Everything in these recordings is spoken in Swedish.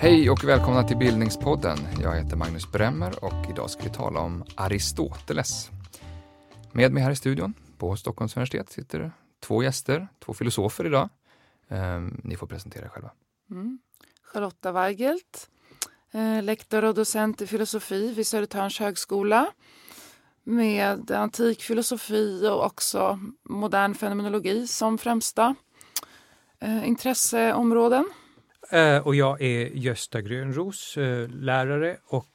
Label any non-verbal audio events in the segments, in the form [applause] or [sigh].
Hej och välkomna till Bildningspodden. Jag heter Magnus Bremmer och idag ska vi tala om Aristoteles. Med mig här i studion på Stockholms universitet sitter två gäster, två filosofer idag. Eh, ni får presentera er själva. Mm. Charlotta Weigelt, Eh, lektor och docent i filosofi vid Södertörns högskola med antik filosofi och också modern fenomenologi som främsta eh, intresseområden. Eh, och jag är Gösta Grönros, lärare och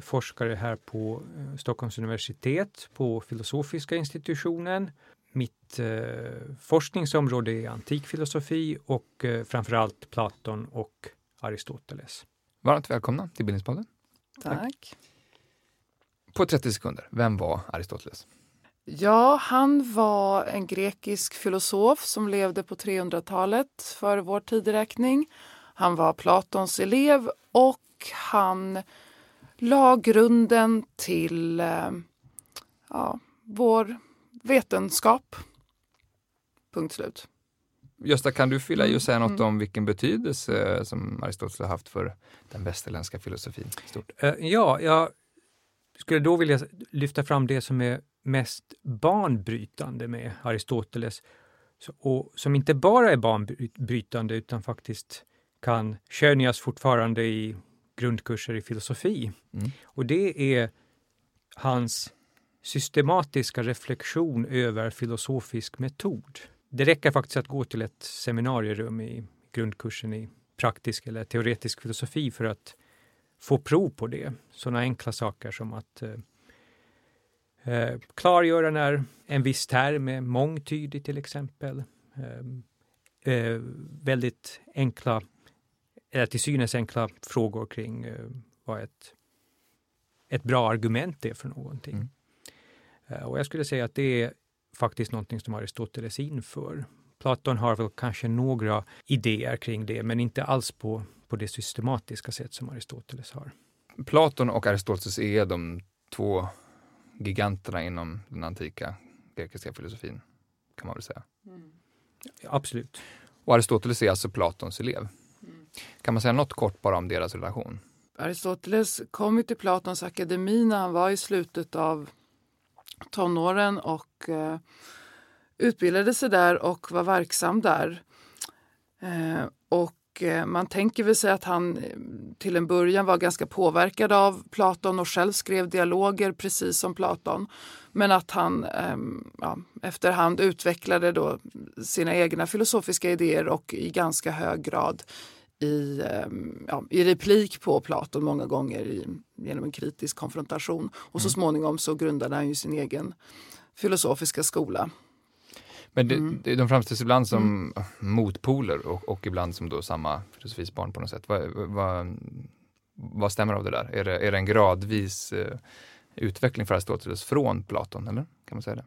forskare här på Stockholms universitet på filosofiska institutionen. Mitt forskningsområde är antik filosofi och framförallt Platon och Aristoteles. Varmt välkomna till Bildningspodden. Tack. Tack. På 30 sekunder, vem var Aristoteles? Ja, han var en grekisk filosof som levde på 300-talet före vår tideräkning. Han var Platons elev och han la grunden till eh, ja, vår vetenskap. Punkt slut. Gösta, kan du fylla i och säga något mm. om vilken betydelse som Aristoteles har haft för den västerländska filosofin? Stort? Uh, ja, jag skulle då vilja lyfta fram det som är mest banbrytande med Aristoteles och som inte bara är banbrytande utan faktiskt kan skönjas fortfarande i grundkurser i filosofi. Mm. Och det är hans systematiska reflektion över filosofisk metod. Det räcker faktiskt att gå till ett seminarierum i grundkursen i praktisk eller teoretisk filosofi för att få prov på det. Sådana enkla saker som att eh, eh, klargöra när en viss term är mångtydig till exempel. Eh, eh, väldigt enkla eller till synes enkla frågor kring eh, vad ett, ett bra argument är för någonting. Mm. Och jag skulle säga att det är faktiskt någonting som Aristoteles inför. Platon har väl kanske några idéer kring det, men inte alls på, på det systematiska sätt som Aristoteles har. Platon och Aristoteles är de två giganterna inom den antika grekiska filosofin, kan man väl säga. Mm. Absolut. Och Aristoteles är alltså Platons elev. Kan man säga något kort bara om deras relation? Aristoteles kom ju till Platons akademi när han var i slutet av tonåren och eh, utbildade sig där och var verksam där. Eh, och eh, man tänker väl sig att han eh, till en början var ganska påverkad av Platon och själv skrev dialoger precis som Platon. Men att han ehm, ja, efterhand utvecklade då sina egna filosofiska idéer och i ganska hög grad i, ehm, ja, i replik på Platon många gånger i, genom en kritisk konfrontation. Och så mm. småningom så grundade han ju sin egen filosofiska skola. Men det, mm. de framställs ibland som mm. motpoler och, och, ibland som då samma filosofis barn på något sätt. Vad, vad, vad stämmer av det där? Är det, är det en gradvis eh, utveckling för Aristoteles från Platon, eller? Kan man säga det?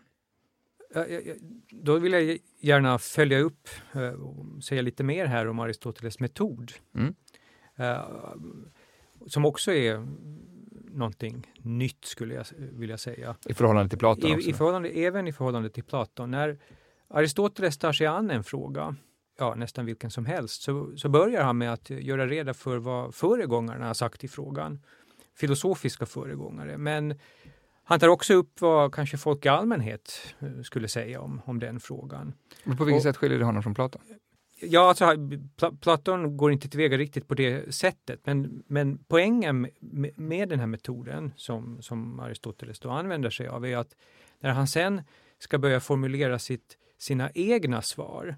Då vill jag gärna följa upp eh, och säga lite mer här om Aristoteles metod. Mm. Eh, som också är någonting nytt skulle jag vilja säga. I förhållande till Platon? I, i förhållande, även i förhållande till Platon. När Aristoteles tar sig an en fråga, ja nästan vilken som helst, så, så börjar han med att göra reda för vad föregångarna har sagt i frågan. Filosofiska föregångare. Men han tar också upp vad kanske folk i allmänhet eh, skulle säga om, om den frågan. Men på vilket och, sätt skiljer det honom från Platon? Ja, alltså, Platon går inte tillväga riktigt på det sättet, men, men poängen med, med den här metoden som, som Aristoteles då använder sig av är att när han sen ska börja formulera sitt, sina egna svar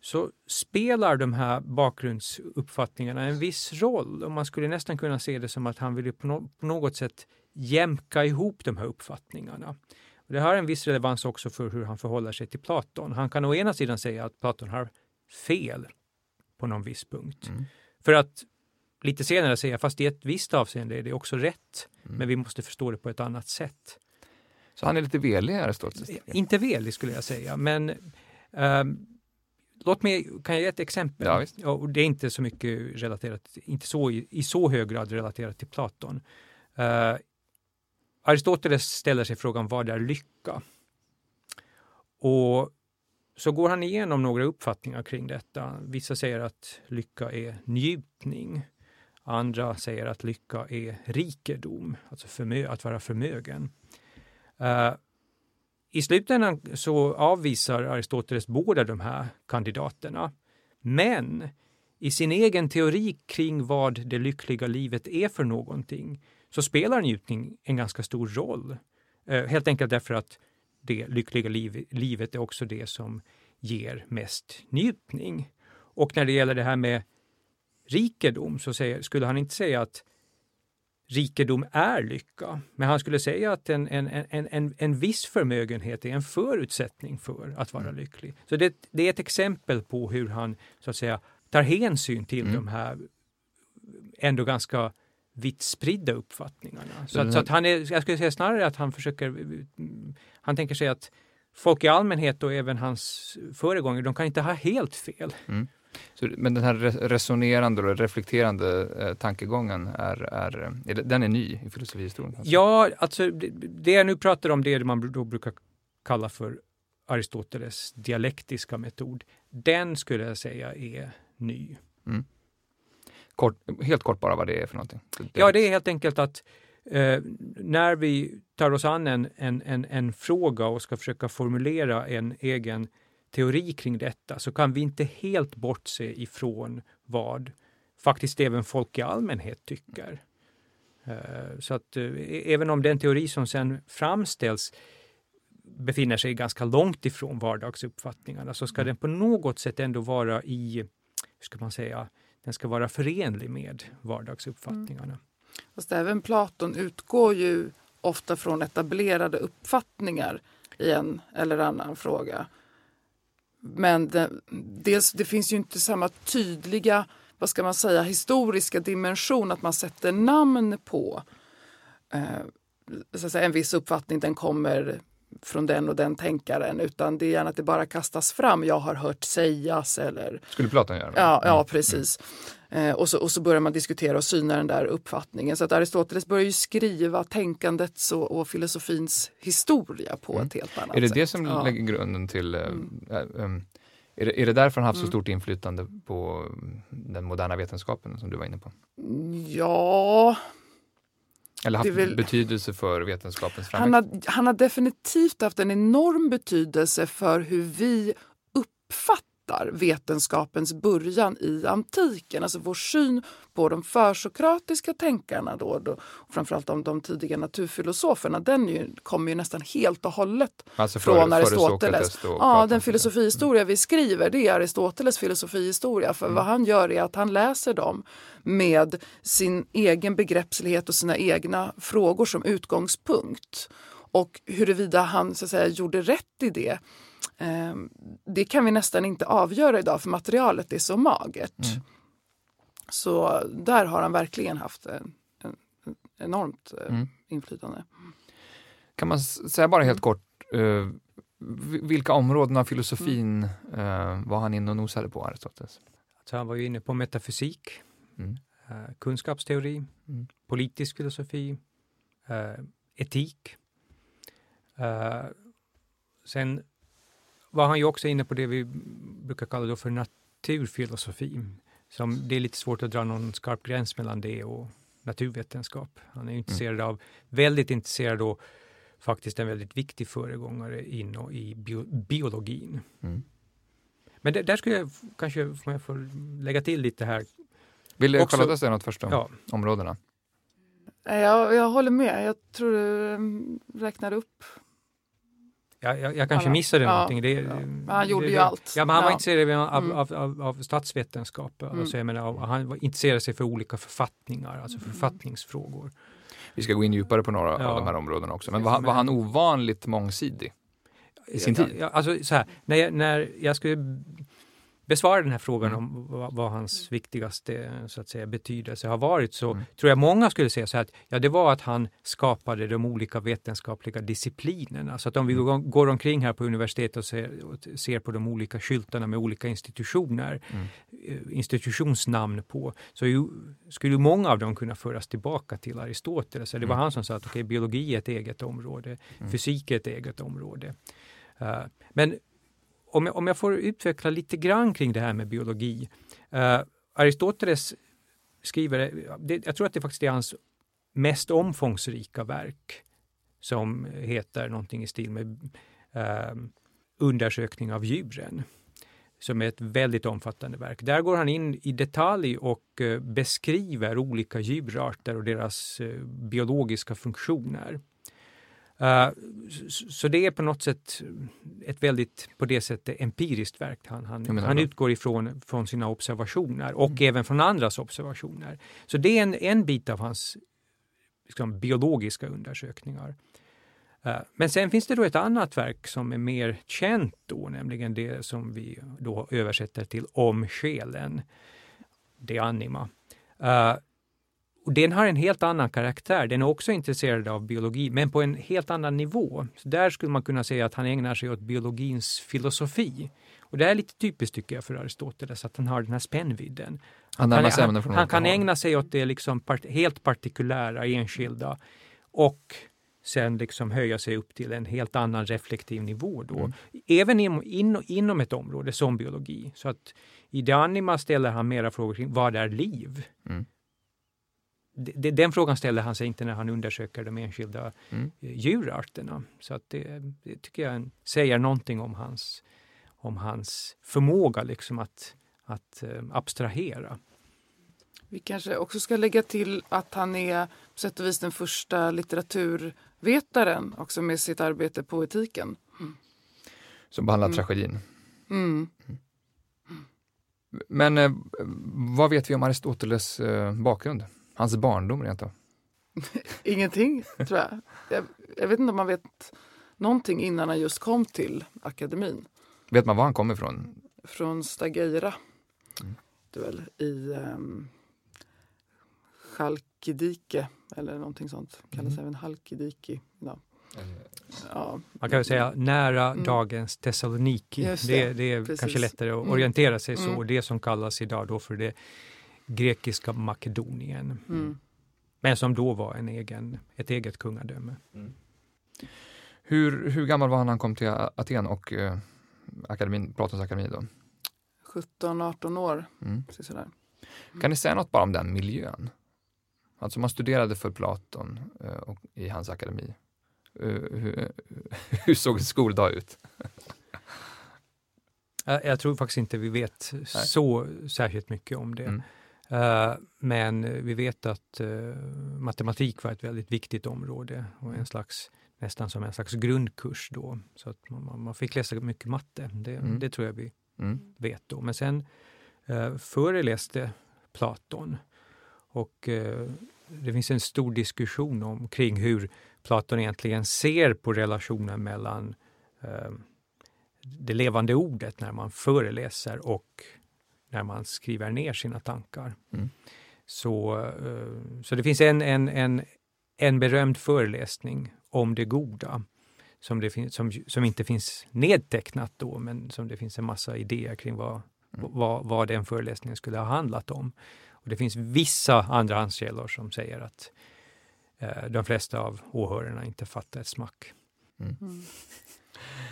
så spelar de här bakgrundsuppfattningarna en viss roll och man skulle nästan kunna se det som att han vill på, no på något sätt jämka ihop de här uppfattningarna. Det har en viss relevans också för hur han förhåller sig till Platon. Han kan å ena sidan säga att Platon har fel på någon viss punkt. Mm. För att lite senare säga, fast i ett visst avseende är det också rätt, mm. men vi måste förstå det på ett annat sätt. Så han är lite velig, Aristoteles? Inte velig skulle jag säga, men um, Låt mig, kan jag ge ett exempel? Ja, visst. och det är inte så mycket relaterat, inte så i, i så hög grad relaterat till Platon. Uh, Aristoteles ställer sig frågan vad är lycka? Och så går han igenom några uppfattningar kring detta. Vissa säger att lycka är njutning. Andra säger att lycka är rikedom, alltså förmö att vara förmögen. Uh, I slutändan så avvisar Aristoteles båda de här kandidaterna. Men i sin egen teori kring vad det lyckliga livet är för någonting så spelar njutning en ganska stor roll. Uh, helt enkelt därför att det lyckliga liv, livet är också det som ger mest njutning. Och när det gäller det här med rikedom så säger, skulle han inte säga att rikedom är lycka, men han skulle säga att en, en, en, en, en viss förmögenhet är en förutsättning för att vara mm. lycklig. Så det, det är ett exempel på hur han så att säga tar hänsyn till mm. de här ändå ganska vitt spridda uppfattningarna. Så, att, så att han är, jag skulle säga snarare att han försöker, han tänker sig att folk i allmänhet och även hans föregångare, de kan inte ha helt fel. Mm. Så, men den här resonerande och reflekterande eh, tankegången, är, är, är, den är ny i filosofihistorien? Alltså. Ja, alltså det, det jag nu pratar om det är det man då brukar kalla för Aristoteles dialektiska metod. Den skulle jag säga är ny. Mm. Kort, helt kort bara vad det är för någonting? Ja, det är helt enkelt att eh, när vi tar oss an en, en, en, en, fråga och ska försöka formulera en egen teori kring detta så kan vi inte helt bortse ifrån vad faktiskt även folk i allmänhet tycker. Eh, så att eh, även om den teori som sen framställs befinner sig ganska långt ifrån vardagsuppfattningarna så ska mm. den på något sätt ändå vara i, hur ska man säga, den ska vara förenlig med vardagsuppfattningarna. Mm. Fast även Platon utgår ju ofta från etablerade uppfattningar i en eller annan fråga. Men det, dels, det finns ju inte samma tydliga vad ska man säga, historiska dimension att man sätter namn på eh, så att säga, en viss uppfattning. Den kommer från den och den tänkaren utan det är gärna att det bara kastas fram. Jag har hört sägas eller... Skulle Platon göra? Ja, ja mm. precis. Mm. Eh, och, så, och så börjar man diskutera och syna den där uppfattningen. Så att Aristoteles börjar ju skriva tänkandets och, och filosofins historia på mm. ett helt annat sätt. Är det sätt. det som ja. lägger grunden till eh, mm. äh, äh, är det, är det därför han haft så mm. stort inflytande på den moderna vetenskapen som du var inne på? Ja, eller haft väl, betydelse för vetenskapens framväxt? Han har, han har definitivt haft en enorm betydelse för hur vi uppfattar berättar vetenskapens början i antiken. Alltså vår syn på de försokratiska tänkarna, då, då, framförallt de, de tidiga naturfilosoferna, den ju, kommer ju nästan helt och hållet alltså för, från Aristoteles. Ja, den filosofihistoria vi skriver det är Aristoteles filosofihistoria. För mm. vad han gör är att han läser dem med sin egen begreppslighet och sina egna frågor som utgångspunkt. Och huruvida han så att säga, gjorde rätt i det det kan vi nästan inte avgöra idag för materialet är så magert. Mm. Så där har han verkligen haft en, en, enormt eh, mm. inflytande. Kan man säga bara helt kort, uh, vilka områden av filosofin uh, var han inne och nosade på, Aristoteles? Alltså han var ju inne på metafysik, mm. uh, kunskapsteori, mm. politisk filosofi, etik. sen var han ju också inne på det vi brukar kalla då för naturfilosofi. Som det är lite svårt att dra någon skarp gräns mellan det och naturvetenskap. Han är intresserad mm. av, väldigt intresserad och faktiskt en väldigt viktig föregångare in i bio, biologin. Mm. Men det, där skulle jag kanske, om jag får lägga till lite här. Vill du kolla säga något först om ja. områdena? Jag, jag håller med. Jag tror du mm, räknar upp jag, jag, jag kanske missade ja, någonting. Det, ja. han gjorde det, ju allt. Ja, men han var intresserad av, mm. av, av, av statsvetenskap. Mm. Alltså, jag menar, han var intresserad sig för olika författningar, alltså mm. författningsfrågor. Vi ska gå in djupare på några ja. av de här områdena också. Men var, var han ovanligt mångsidig? I sin tid? Ja, alltså, så här, när, jag, när jag skulle besvara den här frågan Mm. om vad, hans viktigaste så att säga, betydelse har varit så Mm. tror jag många skulle säga så här att ja, det var att han skapade de olika vetenskapliga disciplinerna. Så att om vi Mm. går, omkring här på universitetet och ser, och ser på de olika skyltarna med olika institutioner, Mm. eh, institutionsnamn på, så ju, skulle många av dem kunna föras tillbaka till Aristoteles. Så det var Mm. han som sa att okay, biologi är ett eget område, Mm. fysik är ett eget område. Eh, men om jag, om jag får utveckla lite grann kring det här med biologi. Uh, Aristoteles skriver, det, jag tror att det faktiskt är hans mest omfångsrika verk som heter någonting i stil med uh, Undersökning av djuren som är ett väldigt omfattande verk. Där går han in i detalj och eh, beskriver olika djurarter och deras biologiska funktioner. Uh, så, det är på något sätt ett väldigt, på det sättet, empiriskt verk. Han, han, han det. utgår ifrån från sina observationer och Mm. även från andras observationer. Så det är en, en bit av hans liksom, biologiska undersökningar. Eh, Men sen finns det då ett annat verk som är mer känt då, nämligen det som vi då översätter till Om själen, De Anima. Och den har en helt annan karaktär. Den är också intresserad av biologi, men på en helt annan nivå. Så där skulle man kunna säga att han ägnar sig åt biologins filosofi. Och det är lite typiskt tycker jag för Aristoteles, att han har den här spännvidden. Han Han, han, han kan ägna sig åt det liksom part, helt partikulära, enskilda och sen liksom höja sig upp till en helt annan reflektiv nivå då. Mm. Även in, in, inom ett område som biologi. Så att i det anima ställer han mera frågor kring vad är liv? Mm. D- d- Den frågan ställer han sig inte när han undersöker de enskilda Mm. eh, djurarterna. Så att det, det tycker jag säger någonting om hans, om hans förmåga liksom att, att eh, abstrahera. Vi kanske också ska lägga till att han är på sätt och vis den första litteraturvetaren också med sitt arbete på etiken. Som behandlar Mm. tragedin. Mm. Men eh, vad vet vi om Aristoteles eh, bakgrund? Hans barndom rent av? [laughs] Ingenting, tror jag. jag. Jag vet inte om man vet någonting innan han just kom till akademin. Vet man var han kommer ifrån? Från Stageira. Mm. Det är väl i um, Chalkidike eller någonting sånt. Kallas Mm. även Halkidiki. Ja. Ja, Man kan väl säga nära Mm. dagens Thessaloniki. Det, det, det är precis. kanske lättare att Mm. orientera sig så. Mm. Det som kallas idag då för det grekiska Makedonien. mm. Men som då var en egen, ett eget kungadöme. Hur, hur gammal var han när han kom till Aten och eh, akademin, Platons akademi då? 17-18 år. Mm. Sådär. Kan ni säga något bara om den miljön? Alltså man studerade för Platon eh, och, i hans akademi. Eh, hur, [laughs] hur såg en skoldag ut? Jag, jag tror faktiskt inte vi vet så särskilt mycket om det. Mm. Eh, men vi vet att eh, matematik var ett väldigt viktigt område och en slags nästan som en slags grundkurs då. Så att man- man, fick läsa mycket matte. Det, Mm. det tror jag vi Mm. vet då. Men sen eh, föreläste Platon och det finns en stor diskussion om kring hur Platon egentligen ser på relationen mellan eh, det levande ordet när man föreläser och när man skriver ner sina tankar. Mm. Så, eh, så det finns en, en, en, en berömd föreläsning om det goda som, det finns, som, som inte finns nedtecknat då, men som det finns en massa idéer kring vad, Mm. vad, vad den föreläsningen skulle ha handlat om. Och det finns vissa andrahandskällor som säger att eh, de flesta av åhörarna inte fattar ett smack. Mm. Mm.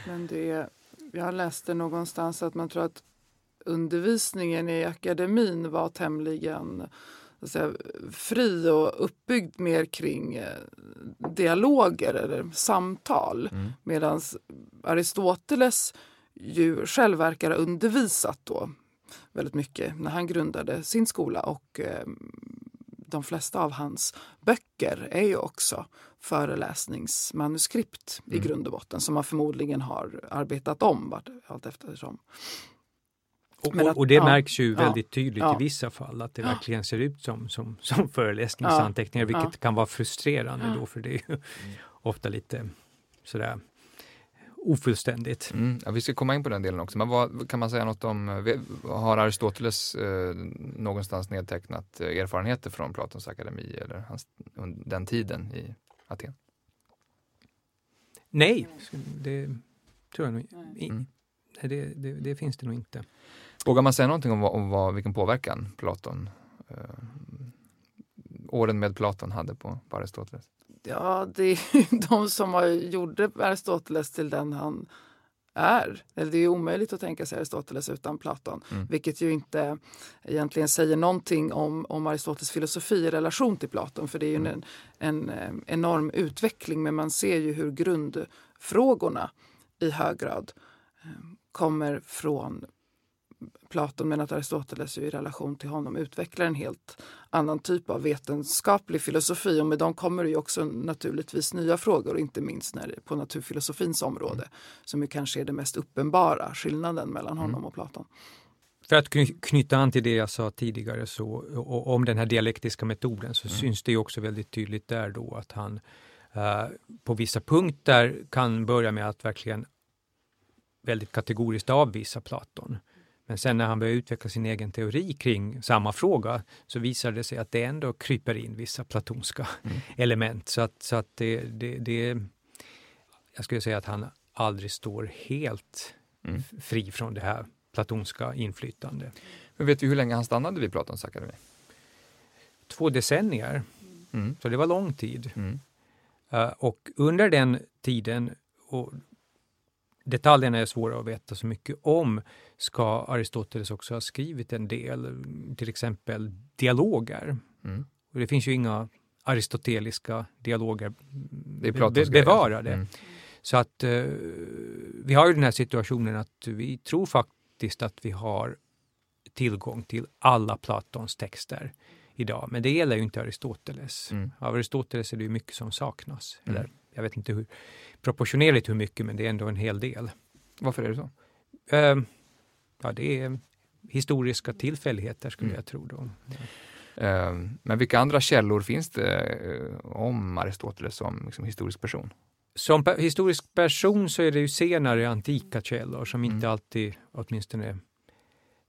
Men det, jag läste någonstans att man tror att undervisningen i akademin var tämligen säga, fri och uppbyggd mer kring eh, dialoger eller samtal. Mm. Medan Aristoteles ju själv verkar ha undervisat då väldigt mycket när han grundade sin skola och eh, de flesta av hans böcker är ju också föreläsningsmanuskript i Mm. grund och botten som man förmodligen har arbetat om allt eftersom. Och, att- och det ja, märks ju ja, väldigt tydligt ja. i vissa fall att det Ja. verkligen ser ut som, som, [laughs] som föreläsningsanteckningar, vilket Ja. kan vara frustrerande Ja. då för det är ju [laughs] ofta lite sådär ofullständigt. Mm, ja, vi ska komma in på den delen också, men vad kan man säga något om, har Aristoteles eh, någonstans nedtecknat eh, erfarenheter från Platons akademi eller hans, den tiden i Aten? Nej, det tror jag nog mm. det, det, det, finns det nog inte. Vågar man säga någonting om, vad, om vad, vilken påverkan Platon, eh, åren med Platon hade på, på Aristoteles? Ja, det är [laughs] de som har gjorde Aristoteles till den han är. Eller det är omöjligt att tänka sig Aristoteles utan Platon. Mm. Vilket ju inte egentligen säger någonting om, om Aristoteles filosofi i relation till Platon. För det är ju mm. en, en, eh, enorm utveckling men man ser ju hur grundfrågorna i hög grad eh, kommer från Platon men att Aristoteles i relation till honom utvecklar en helt annan typ av vetenskaplig filosofi och med dem kommer det ju också naturligtvis nya frågor, inte minst när på naturfilosofins område mm. som ju kanske är den mest uppenbara skillnaden mellan honom mm. och Platon. För att knyta an till det jag sa tidigare så, och om den här dialektiska metoden så mm. syns det också väldigt tydligt där då att han uh, på vissa punkter kan börja med att verkligen väldigt kategoriskt avvisa Platon. Men sen när han börjar utveckla sin egen teori kring samma fråga så visar det sig att det ändå kryper in vissa platonska mm. element. Så att, så att det, det, det, jag skulle säga att han aldrig står helt mm. fri från det här platonska inflytande. Men vet vi hur länge han stannade vid Platons akademi? Två decennier, mm. så det var lång tid. Uh, och under den tiden, och detaljerna är svåra att veta så mycket om, ska Aristoteles också ha skrivit en del, till exempel dialoger. Mm. Och det finns ju inga aristoteliska dialoger be bevarade. Mm. Så att uh, vi har ju den här situationen att vi tror faktiskt att vi har tillgång till alla Platons texter idag. Men det gäller ju inte Aristoteles. Mm. Av Aristoteles är det ju mycket som saknas. Mm. Eller jag vet inte hur proportionerligt hur mycket, men det är ändå en hel del. Varför är det så? Uh, ja, det är historiska tillfälligheter skulle mm. jag tro. Då. Ja. Uh, men vilka andra källor finns det uh, om Aristoteles som liksom, historisk person? Som pe historisk person så är det ju senare antika källor som mm. inte alltid, åtminstone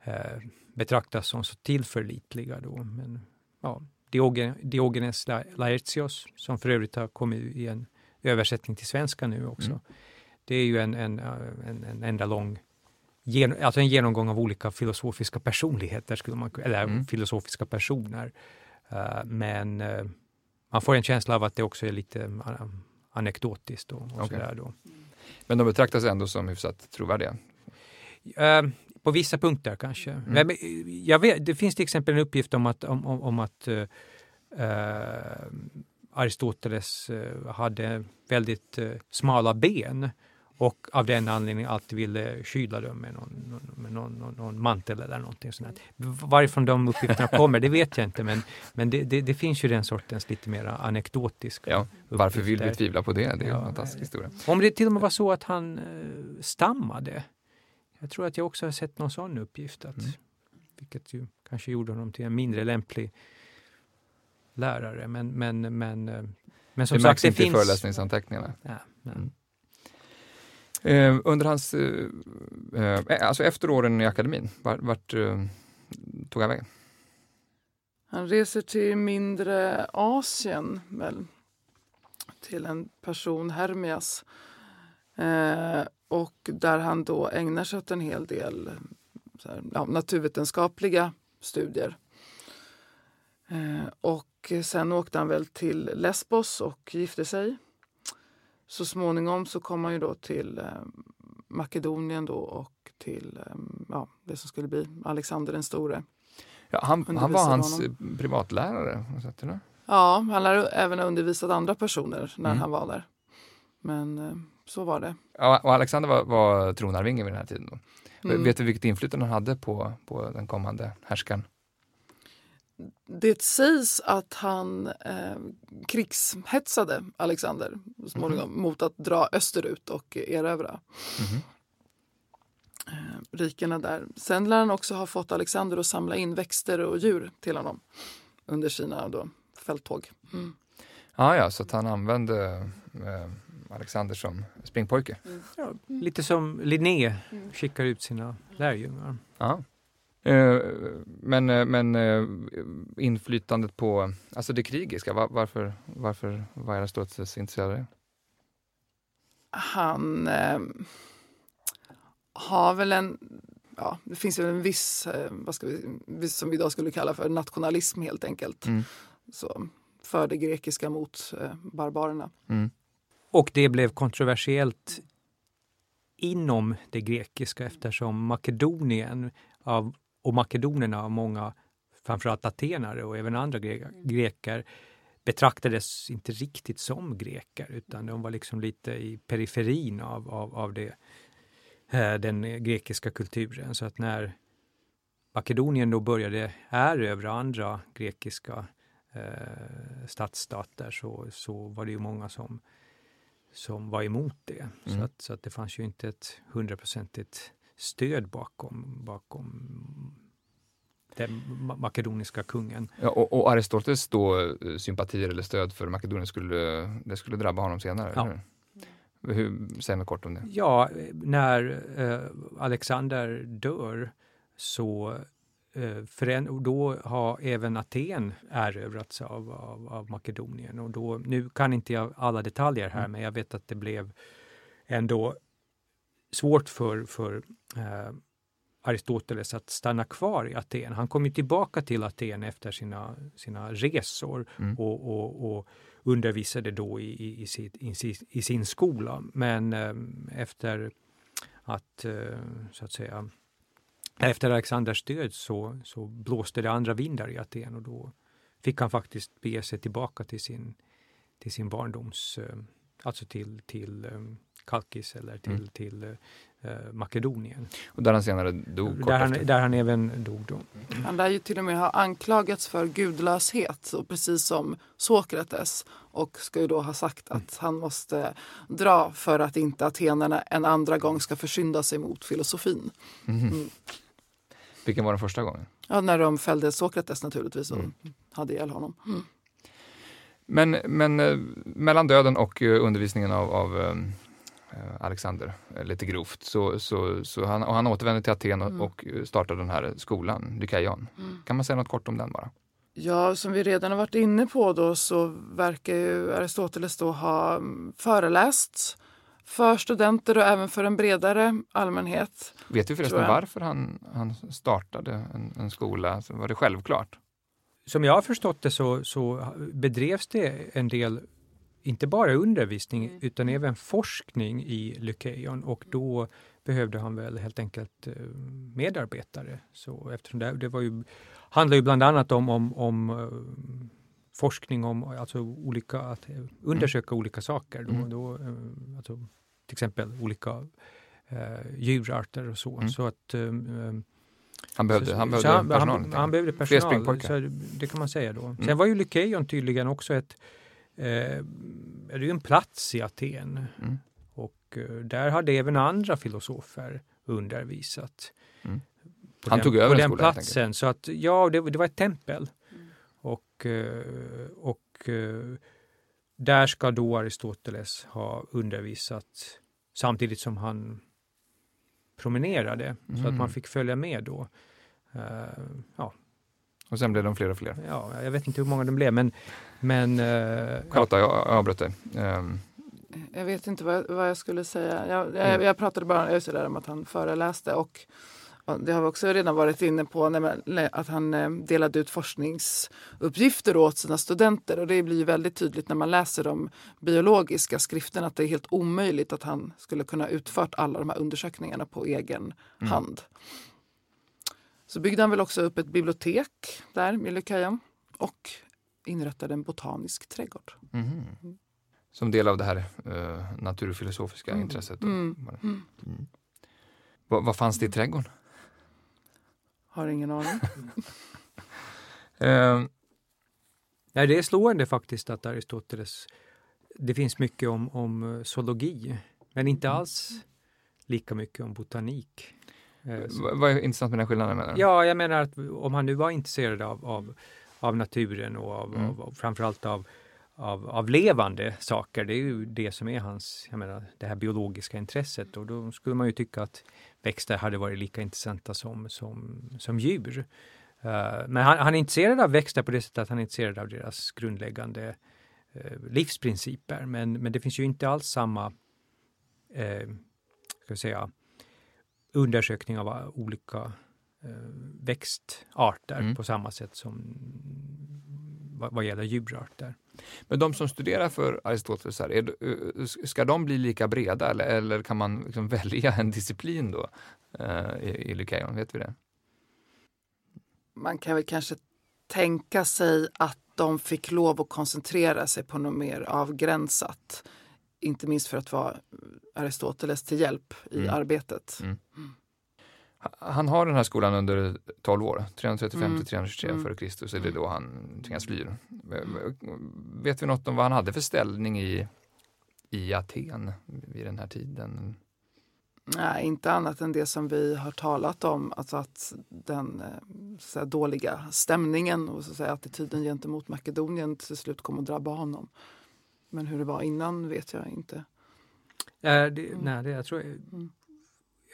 eh, betraktas som så tillförlitliga. Då. Men, ja, Diogenes Laertios, som för övrigt har kommit i en översättning till svenska nu också. Mm. Det är ju en, en, en, en enda lång gen, alltså en genomgång av olika filosofiska personligheter, skulle man, eller mm. filosofiska personer. Uh, men uh, man får en känsla av att det också är lite uh, anekdotiskt. Och, och okay. då. Men de betraktas ändå som hyfsat trovärdiga? på vissa punkter kanske. Mm. Men, jag vet, det finns till exempel en uppgift om att, om, om, om att Aristoteles eh, hade väldigt eh, smala ben och av den anledningen alltid ville kyla dem med någon, med någon, någon, någon mantel eller någonting sånt. Varifrån de uppgifterna kommer, det vet jag inte, men, men det, det, det finns ju den sortens lite mer anekdotiska ja, Varför vill vi tvivla på det? Det är ja, en fantastisk historia. Om det till och med var så att han eh, stammade. Jag tror att jag också har sett någon sån uppgift, att, mm. vilket ju kanske gjorde honom till en mindre lämplig lärare. Men, men, men, eh, men som det sagt, det inte finns... i föreläsningsanteckningarna. Ja, mm. eh, under hans, eh, eh, alltså efter åren i akademin, vart, vart eh, tog han vägen? Han reser till mindre Asien, väl, till en person, Hermias. Eh, och där han då ägnar sig åt en hel del här, ja, naturvetenskapliga studier. Eh, och sen åkte han väl till Lesbos och gifte sig. Så småningom så kom han ju då till eh, Makedonien då och till eh, ja, det som skulle bli Alexander den store. Ja, han, han var hans honom. privatlärare? Ja, han lär även ha undervisat andra personer när mm. han var där. Men eh, så var det. Ja, och Alexander var, var tronarvinge vid den här tiden. Då. Mm. Vet du vilket inflytande han hade på, på den kommande härskaren? Det sägs att han eh, krigshetsade Alexander småningom mm. mot att dra österut och erövra mm. eh, rikena där. Sen lär han också ha fått Alexander att samla in växter och djur till honom under sina då, fälttåg. Mm. Ah, ja, så att han använde eh, Alexander som springpojke. Ja, lite som Linné skickar ut sina lärjungar. Ja. Eh, men, eh, men eh, inflytandet på, alltså det krigiska, var, varför, varför var Aristoteles intresserad av det? Han eh, har väl en, ja, det finns väl en viss, vad ska vi, som vi idag skulle kalla för nationalism helt enkelt. Mm. Så, för det grekiska mot eh, barbarerna. Mm. Och det blev kontroversiellt inom det grekiska eftersom Makedonien av, och makedonerna av många, framförallt atenare och även andra gre greker, betraktades inte riktigt som greker utan de var liksom lite i periferin av, av, av det, eh, den grekiska kulturen. Så att när Makedonien då började erövra andra grekiska eh, stadsstater så, så var det ju många som, som var emot det. Mm. Så, att, så att det fanns ju inte ett hundraprocentigt stöd bakom, bakom den ma- makedoniska kungen. Ja, och, och Aristoteles då eh, sympatier eller stöd för Makedonien skulle, det skulle drabba honom senare? Ja. Eller? hur? Säg något kort om det. Ja, när eh, Alexander dör så eh, förän- då har även Aten erövrats av, av, av Makedonien. Och då, nu kan inte jag alla detaljer här, Mm. men jag vet att det blev ändå svårt för, för eh, Aristoteles att stanna kvar i Aten. Han kom ju tillbaka till Aten efter sina, sina resor Mm. och, och, och undervisade då i, i, i, sitt, i, sin- skola. Men eh, efter att, eh, så att säga, efter Alexanders död så, så blåste det andra vindar i Aten och då fick han faktiskt bege sig tillbaka till sin, till sin barndoms, eh, alltså till, till eh, Kalkis eller till, Mm. till eh, Makedonien. Och där han senare dog kort Där han, efter. där han även dog då. Han lär ju till och med ha anklagats för gudlöshet, så precis som Sokrates. Och ska ju då ha sagt att han måste dra för att inte atenerna en andra gång ska försynda sig mot filosofin. Mhm. Mm. Vilken var den första gången? Ja, när de fällde Sokrates naturligtvis och Mm. hade ihjäl honom. Mm. Men, men eh, mellan döden och eh, undervisningen av, av eh, Alexander, eh, lite grovt, så, så, så han, och han återvände till Aten och, Mm. och eh, startade den här skolan, Dykaion. Mm. Kan man säga något kort om den bara? Ja, som vi redan har varit inne på då så verkar ju Aristoteles då ha mm, föreläst för studenter och även för en bredare allmänhet. Vet vi förresten varför han, han startade en, en skola? Så var det självklart? Som jag har förstått det så, så bedrevs det en del, inte bara undervisning utan även forskning i Lykeion och då behövde han väl helt enkelt eh, medarbetare. Så eftersom det, det var ju, handlar ju bland annat om, om, om eh, forskning om alltså olika, att eh, undersöka olika saker. Då, Mm. då, alltså, till exempel olika eh, djurarter och så. Mm. så att, eh, Han behövde, så- han behövde han, personal. han, han behövde personal, så det kan man säga då. Mm. Sen var ju Lykeion tydligen också ett, är det ju en plats i Aten Mm. och eh, där hade även andra filosofer undervisat. Mm. Han den, tog över på den skola, helt platsen. Så att ja, det, det var ett tempel. Och, eh, och eh, där ska då Aristoteles ha undervisat samtidigt som han promenerade. Så att Mm. man fick följa med då. Eh, ja, Och sen blev de fler och fler. ja, jag vet inte hur många de blev, men, men eh, ja, Charlotta, jag jag avbröt dig. Ehm, Jag vet inte vad, vad jag skulle säga. Jag, Mm. jag, jag pratade bara just det där om att han föreläste och och det har vi också redan varit inne på, att han eh, delade ut forskningsuppgifter åt sina studenter. Och det blir väldigt tydligt när man läser de biologiska skrifterna att det är helt omöjligt att han skulle kunna utfört alla de här undersökningarna på egen Mm. hand. Så byggde han väl också upp ett bibliotek där i Lycaon och inrättade en botanisk trädgård. mhm. Som del av det här eh, naturfilosofiska Mm. intresset. då. Mm. Mm. Mm. Vad, vad fanns det i trädgården? Har ingen aning. [laughs] Ehm, Nej, det är slående faktiskt att Aristoteles, det finns mycket om, om eh, zoologi, men inte Mm. alls lika mycket om botanik. Eh, vad är intressant med den skillnaden menar du? Ja, jag menar att om han nu var intresserad av, av, av naturen och av, Mm. av, av, framförallt av, av, av levande saker. Det är ju det som är hans, jag menar, det här biologiska intresset och då skulle man ju tycka att växter hade varit lika intressanta som, som, som djur. Uh, men han, han, är intresserad av växter på det sättet att han är intresserad av deras grundläggande uh, livsprinciper. Men, men det finns ju inte alls samma uh, ska säga, undersökning av olika växtarter mm. på samma sätt som vad, vad gäller djurarter. Men de som studerar för Aristoteles, här, är, ska de bli lika breda eller, eller kan man liksom [laughs] välja en disciplin då eh, i, i Lykeion? Vet vi det? Man kan väl kanske tänka sig att de fick lov att koncentrera sig på något mer avgränsat. Inte minst för att vara Aristoteles till hjälp i mm. arbetet. Mm. Han har den här skolan under 12 år, 335 mm. till 323 mm. före Kristus, är det då han tvingas fly. Vet vi något om vad han hade för ställning i, i Aten vid den här tiden? Nej, inte annat än det som vi har talat om, alltså att den eh, så dåliga stämningen och så att säga, attityden gentemot Makedonien till slut kom att drabba honom. Men hur det var innan vet jag inte. Äh, det, mm. Nej, det, jag tror mm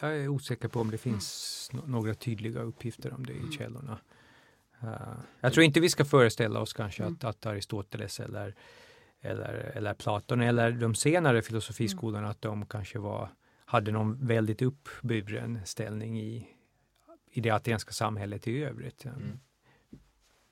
jag är osäker på om det finns no några tydliga uppgifter om det i mm. källorna. Uh, jag tror inte vi ska föreställa oss kanske mm. att, att Aristoteles eller, eller, eller Platon eller de senare filosofiskolorna mm. att de kanske var, hade någon väldigt uppburen ställning i, i det atenska samhället i övrigt. Mm.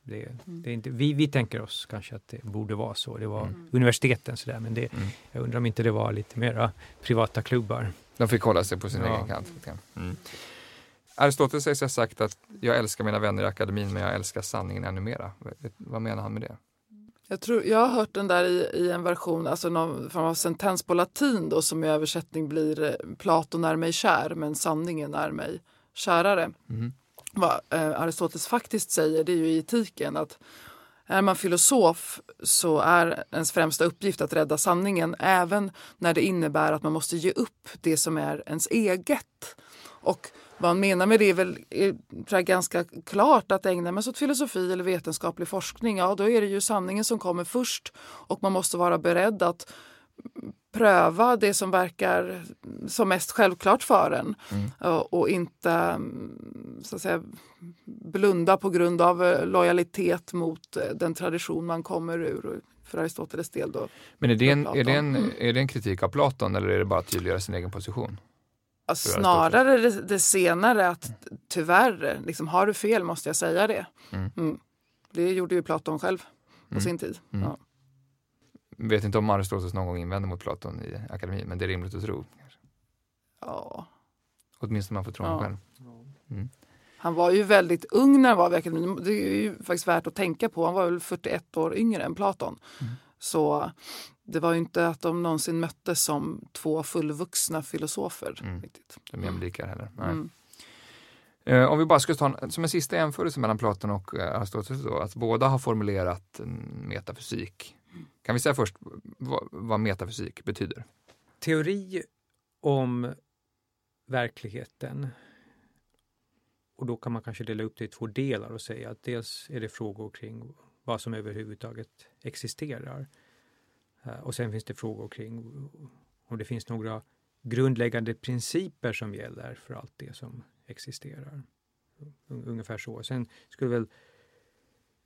Det, mm. det, är inte, vi, vi tänker oss kanske att det borde vara så. Det var mm. universiteten sådär, men det, mm. jag undrar om inte det var lite mera privata klubbar. De fick hålla sig på sin ja. egen kant. Mm. Aristoteles sägs ha sagt att jag älskar mina vänner i akademin men jag älskar sanningen ännu mera. Vad menar han med det? Jag, tror, jag har hört den där i, i en version, alltså någon form av sentens på latin då, som i översättning blir Platon är mig kär men sanningen är mig kärare. Mm. Vad eh, Aristoteles faktiskt säger det är ju i etiken att är man filosof så är ens främsta uppgift att rädda sanningen även när det innebär att man måste ge upp det som är ens eget. Och vad han menar med det är väl är ganska klart att ägnar man sig åt filosofi eller vetenskaplig forskning, ja då är det ju sanningen som kommer först och man måste vara beredd att pröva det som verkar som mest självklart för en mm. och inte mm, så att säga, blunda på grund av eh, lojalitet mot eh, den tradition man kommer ur. För Aristoteles del då. Men är det, en, är, det en, mm. är det en kritik av Platon eller är det bara att tydliggöra sin egen position? Snarare det, det, senare, att tyvärr, liksom, har du fel måste jag säga det. Mm. mm. Det gjorde ju Platon själv på mm. sin tid. Ja vet inte om Aristoteles någon gång invände mot Platon i akademin, men det är rimligt att tro. Kanske. Ja. Åtminstone man får tro ja. själv. Mm. Han var ju väldigt ung när han var vid akademin. Det är ju faktiskt värt att tänka på. Han var väl 41 år yngre än Platon. Mm. Så det var ju inte att de någonsin möttes som två fullvuxna filosofer. Mm. Riktigt. De jämlikar heller. Mm. Eh, om vi bara ska ta en, som en sista jämförelse mellan Platon och eh, Aristoteles då, att båda har formulerat metafysik kan vi säga först vad, vad metafysik betyder? Teori om verkligheten. Och då kan man kanske dela upp det i två delar och säga att dels är det frågor kring vad som överhuvudtaget existerar. Eh, och sen finns det frågor kring om det finns några grundläggande principer som gäller för allt det som existerar. Ungefär så. Sen skulle väl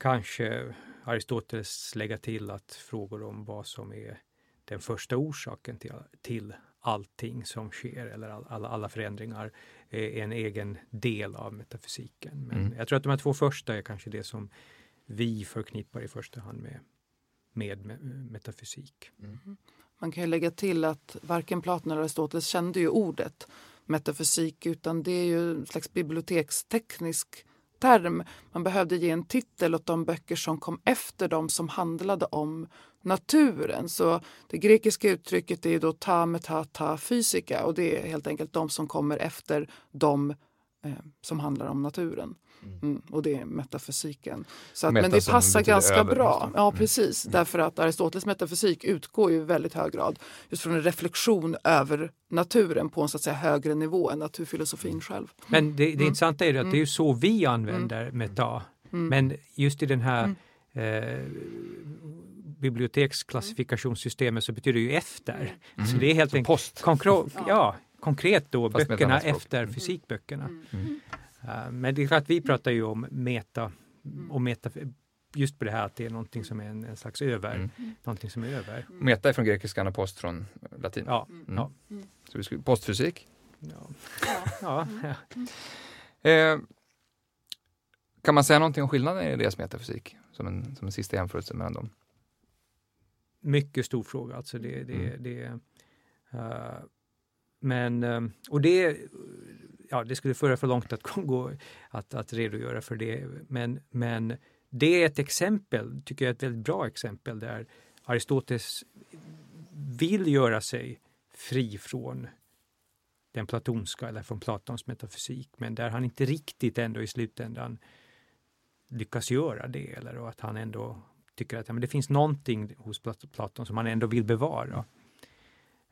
kanske Aristoteles lägga till att frågor om vad som är den första orsaken till, till allting som sker eller all, alla, alla förändringar är en egen del av metafysiken. Men mm. jag tror att de här två första är kanske det som vi förknippar i första hand med, med, med metafysik. Mm. Man kan ju lägga till att varken Platon eller Aristoteles kände ju ordet metafysik utan det är ju en slags biblioteksteknisk term. Man behövde ge en titel åt de böcker som kom efter dem som handlade om naturen. Så det grekiska uttrycket är då ta metata fysika och det är helt enkelt de som kommer efter de eh, som handlar om naturen. Mm. mm, och det är metafysiken. Så att, men det passar ganska över, bra. Ja, mm. precis. Mm. Därför att Aristoteles metafysik utgår ju i väldigt hög grad just från en reflektion över naturen på en så att säga, högre nivå än naturfilosofin mm. själv. Men det, det mm. intressanta är att det är så vi använder meta. Men just i den här eh, biblioteksklassifikationssystemet så betyder det ju efter. Mm. Så det är helt enkelt post. konkro- ja, konkret då Fast böckerna efter Mm. fysikböckerna. Mm. Uh, men det är klart, vi pratar ju om meta och meta just på det här att det är någonting som är en, en slags över, Mm. någonting som är över. Meta är från grekiskan och post från latin. Ja, Mm. ja. Så vi skulle, postfysik. ja. ja, ja. Eh, kan man säga någonting om skillnaden i deras metafysik? Som en, som en sista jämförelse mellan dem. Mycket stor fråga alltså. Det, det, Mm. det, uh, men, um, och det, ja, det skulle föra för långt att [laughs] gå att, att redogöra för det. Men, men det är ett exempel, tycker jag, ett väldigt bra exempel där Aristoteles vill göra sig fri från den platonska eller från Platons metafysik, men där han inte riktigt ändå i slutändan lyckas göra det eller att han ändå tycker att ja, men det finns någonting hos Platon som han ändå vill bevara.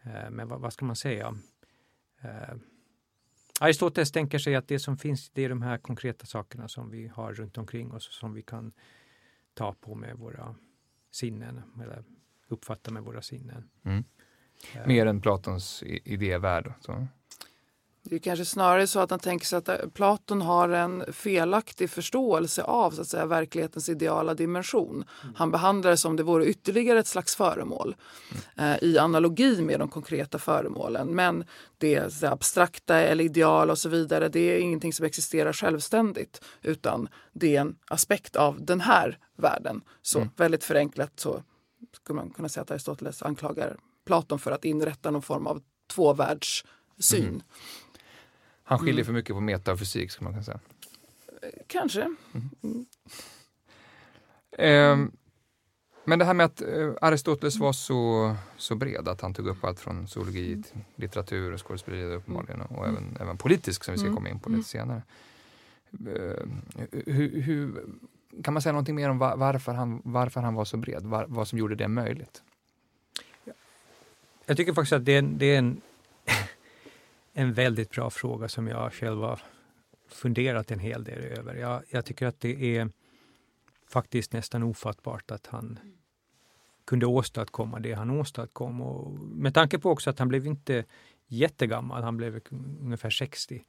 Eh, men vad, vad ska man säga? Eh, Aristoteles tänker sig att det som finns det är de här konkreta sakerna som vi har runt omkring oss och som vi kan ta på med våra sinnen eller uppfatta med våra sinnen. Mm. Eh, Mer än Platons idévärld. Så. Det är kanske snarare så att han tänker sig att eh, Platon har en felaktig förståelse av så att säga, verklighetens ideala dimension. Han behandlar det som det vore ytterligare ett slags föremål eh, i analogi med de konkreta föremålen. Men det så abstrakta eller ideal och så vidare, det är ingenting som existerar självständigt utan det är en aspekt av den här världen. Så Mm. väldigt förenklat så skulle man kunna säga att Aristoteles anklagar Platon för att inrätta någon form av tvåvärldssyn. Mm. Han skiljer Mm. för mycket på meta och fysik, skulle man kunna säga. Kanske. Ehm, men det här med att eh, Aristoteles var så, så bred, att han tog upp allt från zoologi till litteratur och skådespeleri uppenbarligen, och även, även politisk som vi ska Mm. komma in på Mm. lite senare. Eh, hur, hur, kan man säga någonting mer om va- varför han, varför han var så bred? Var, vad som gjorde det möjligt? Jag tycker faktiskt att det är, en- det är en, [laughs] en väldigt bra fråga som jag själv har funderat en hel del över. Jag, jag tycker att det är faktiskt nästan ofattbart att han kunde åstadkomma det han åstadkom. Och med tanke på också att han blev inte jättegammal, han blev ungefär 60.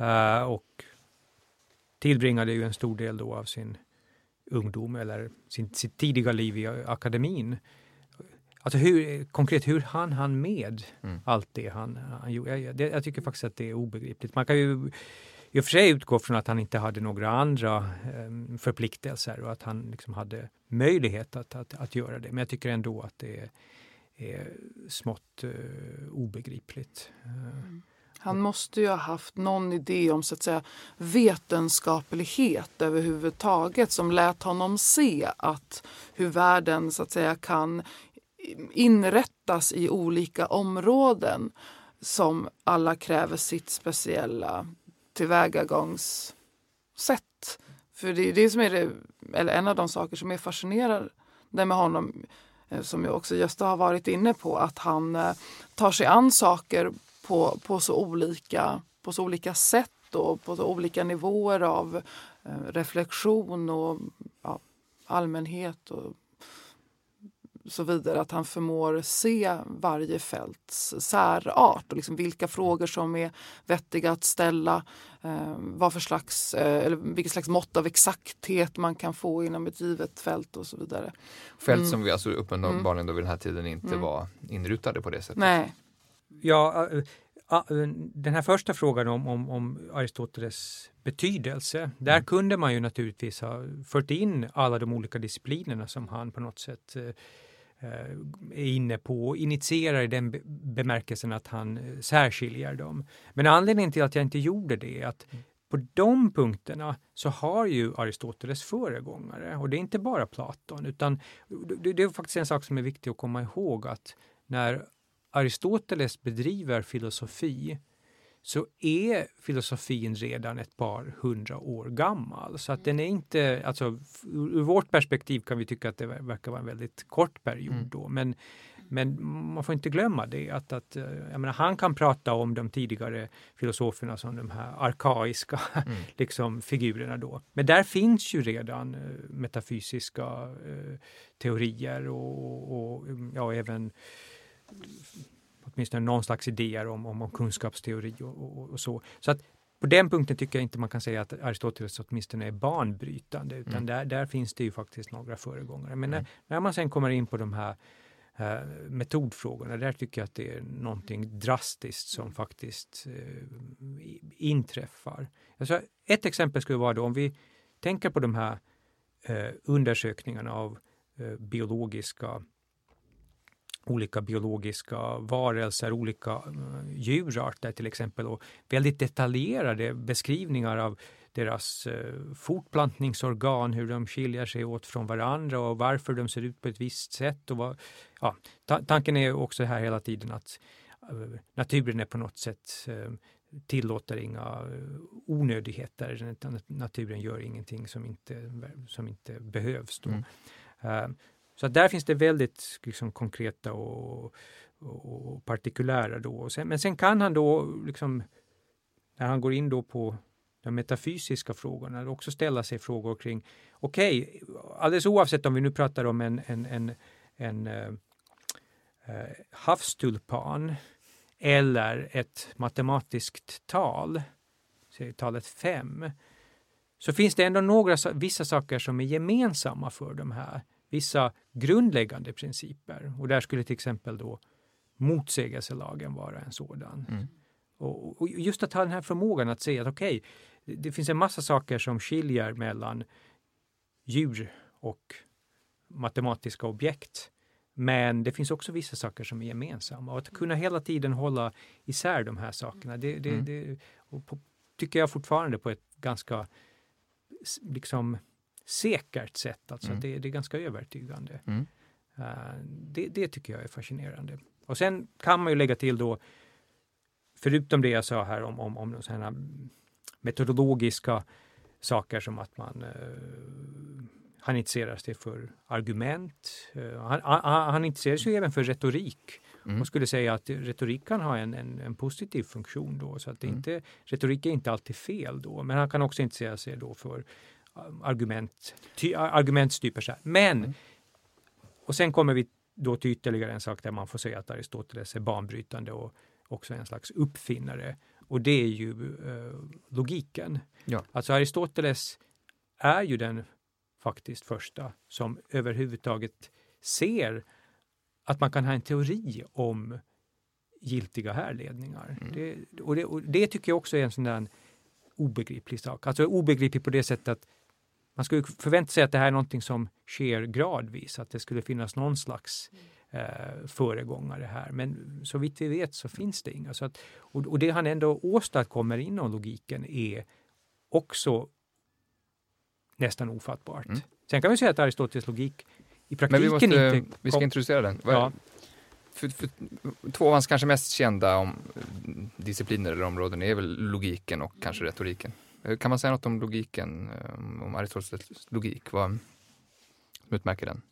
Uh, eh, och tillbringade ju en stor del då av sin ungdom eller sin, sitt tidiga liv i akademin. Alltså hur, konkret, hur han han med Mm. allt det han, han gjorde? Jag, det, jag tycker faktiskt att det är obegripligt. Man kan ju i och för sig utgå från att han inte hade några andra eh, förpliktelser och att han liksom hade möjlighet att, att, att göra det. Men jag tycker ändå att det är, är smått eh, obegripligt. Eh, Han måste ju ha haft någon idé om så att säga, vetenskaplighet överhuvudtaget som lät honom se att hur världen så att säga, kan inrättas i olika områden som alla kräver sitt speciella tillvägagångssätt. För det är det som är det, eller en av de saker som är fascinerande med honom eh, som ju också Gösta har varit inne på, att han eh, tar sig an saker på, på, så, olika, på så olika sätt och på så olika nivåer av eh, reflektion och ja, allmänhet och så vidare. Att han förmår se varje fälts särart och liksom vilka frågor som är vettiga att ställa. Eh, vad för slags, eh, eller vilket slags mått av exakthet man kan få inom ett givet fält och så vidare. Fält Mm. som vi alltså uppenbarligen då vid den här tiden inte Mm. var inrutade på det sättet. Nej. Ja, äh, äh, den här första frågan om, om, om Aristoteles betydelse, där Mm. kunde man ju naturligtvis ha fört in alla de olika disciplinerna som han på något sätt eh, eh, är inne på och initierar i den be- bemärkelsen att han eh, särskiljer dem. Men anledningen till att jag inte gjorde det är att på de punkterna så har ju Aristoteles föregångare och det är inte bara Platon utan det är faktiskt en sak som är viktig att komma ihåg att när Aristoteles bedriver filosofi så är filosofin redan ett par hundra år gammal. Så att den är inte, alltså ur vårt perspektiv kan vi tycka att det ver- verkar vara en väldigt kort period Mm. då. Men Men man får inte glömma det att, att eh, menar, han kan prata om de tidigare filosoferna som de här arkaiska mm. [laughs] liksom, figurerna då. Men där finns ju redan eh, metafysiska eh, teorier och, och, ja, även åtminstone någon slags idéer om, om, om kunskapsteori och, och, och, så. Så att på den punkten tycker jag inte man kan säga att Aristoteles åtminstone är banbrytande, utan mm. där, där finns det ju faktiskt några föregångare. Men när, mm. när man sen kommer in på de här eh, metodfrågorna, där tycker jag att det är någonting drastiskt som faktiskt eh, inträffar. Alltså, ett exempel skulle vara då om vi tänker på de här eh, undersökningarna av biologiska olika biologiska varelser, olika uh, djurarter till exempel och väldigt detaljerade beskrivningar av deras uh, fortplantningsorgan, hur de skiljer sig åt från varandra och varför de ser ut på ett visst sätt. Och vad, ja, ta tanken är också här hela tiden att uh, naturen är på något sätt tillåter inga onödigheter. Naturen gör ingenting som inte, som inte behövs. Mm. Så där finns det väldigt liksom, konkreta och, och partikulära. Då. Sen, men sen kan han då, liksom, när han går in då på de metafysiska frågorna, också ställa sig frågor kring, okej, okay, alldeles oavsett om vi nu pratar om en, en, en, en eh, eh havstulpan eller ett matematiskt tal, säg talet 5, så finns det ändå några, vissa saker som är gemensamma för de här vissa grundläggande principer. Och där skulle till exempel då motsägelselagen vara en sådan. Mm. Och, och, just att ha den här förmågan att säga att okej, okay, det finns en massa saker som skiljer mellan djur och matematiska objekt. Men det finns också vissa saker som är gemensamma och att kunna hela tiden hålla isär de här sakerna, det, det, mm. det på, tycker jag fortfarande på ett ganska liksom säkert sätt. Alltså mm. det, det, är ganska övertygande. Mm. Uh, det, det, tycker jag är fascinerande. Och sen kan man ju lägga till då, förutom det jag sa här om, om, om sådana metodologiska saker som att man uh, han intresserar sig för argument. Uh, han, han, han intresserar sig även för retorik mm. och skulle säga att retorik kan ha en, en, en positiv funktion då. Så att mm. inte, retorik är inte alltid fel då, men han kan också intressera sig då för argument, ty, argumentstyper. Så här. Men, mm. och sen kommer vi då till ytterligare en sak där man får säga att Aristoteles är banbrytande och också en slags uppfinnare. Och det är ju eh, logiken. Ja. Alltså Aristoteles är ju den faktiskt första som överhuvudtaget ser att man kan ha en teori om giltiga härledningar. Mm. Det, och, det, och det tycker jag också är en sån där obegriplig sak. Alltså obegriplig på det sättet att man skulle förvänta sig att det här är någonting som sker gradvis, att det skulle finnas någon slags eh, föregångare här. Men så vitt vi vet så finns det inga. Så att, och, och det han ändå åstadkommer inom logiken är också nästan ofattbart. Mm. Sen kan vi säga att Aristoteles logik i praktiken vi, måste, inte... Vi ska introducera den. Ja. För, för, två av hans kanske mest kända om, discipliner eller områden är väl logiken och kanske retoriken. Eh, kan man säga något om logiken, eh, om Aristoteles logik? Vad utmärker den?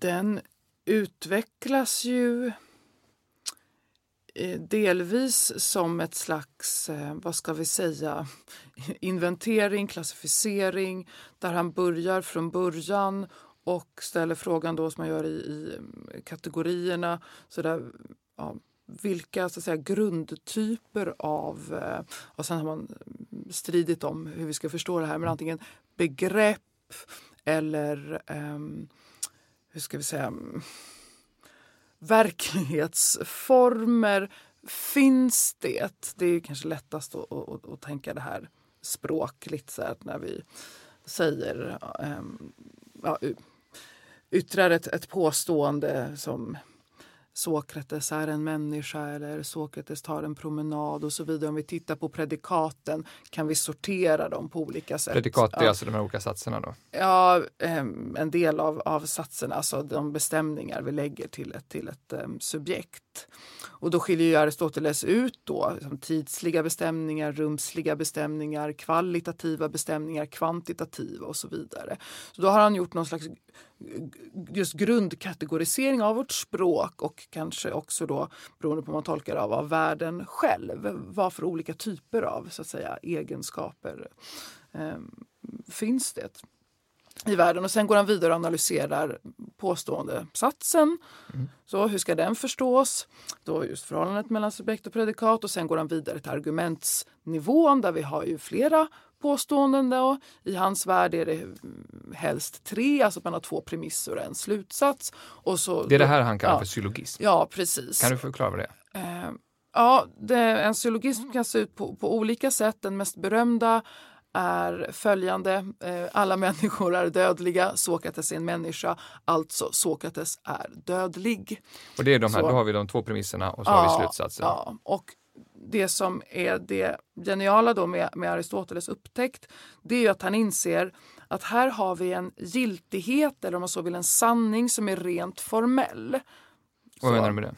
Den utvecklas ju eh, delvis som ett slags, vad ska vi säga, [laughs] inventering, klassificering där han börjar från början och ställer frågan då som man gör i, i kategorierna. Så där, ja, vilka så att säga, grundtyper av... Eh, och sen har man stridit om hur vi ska förstå det här, men antingen begrepp eller um, hur ska vi säga verklighetsformer. Finns det? Det är kanske lättast att, att, att tänka det här språkligt så här, när vi säger um, ja, yttrar ett, ett påstående som Sokrates är en människa eller Sokrates tar en promenad och så vidare. Om vi tittar på predikaten kan vi sortera dem på olika sätt. Predikat är ja. alltså de här olika satserna då? Ja, ehm, en del av, av satserna, alltså de bestämningar vi lägger till ett, till ett um, subjekt. Och då skiljer ju Aristoteles ut då liksom tidsliga bestämningar, rumsliga bestämningar, kvalitativa bestämningar, kvantitativa och så vidare. Så då har han gjort någon slags just grundkategorisering av vårt språk och kanske också då beroende på hur man tolkar av, av världen själv. Vad för olika typer av så att säga, egenskaper eh, finns det i världen. Och sen går han vidare och analyserar påståendesatsen. Mm. Så hur ska den förstås? Då just förhållandet mellan subjekt och predikat och sen går han vidare till argumentsnivån där vi har ju flera påståenden. Då. I hans värld är det helst tre, alltså att man har två premisser och en slutsats. Och så, det är det här han kallar ja, för syllogism? Ja, precis. Kan du förklara vad det är? Eh, ja, det, en syllogism kan se ut på, på olika sätt. Den mest berömda är följande. Eh, alla människor är dödliga. Sokrates är en människa, alltså Sokrates är dödlig. Och det är de här, så, då har vi de två premisserna och så ja, har vi slutsatsen. Ja, och det som är det geniala då med, med Aristoteles upptäckt, det är ju att han inser att här har vi en giltighet, eller om man så vill en sanning som är rent formell. Vad menar du med det?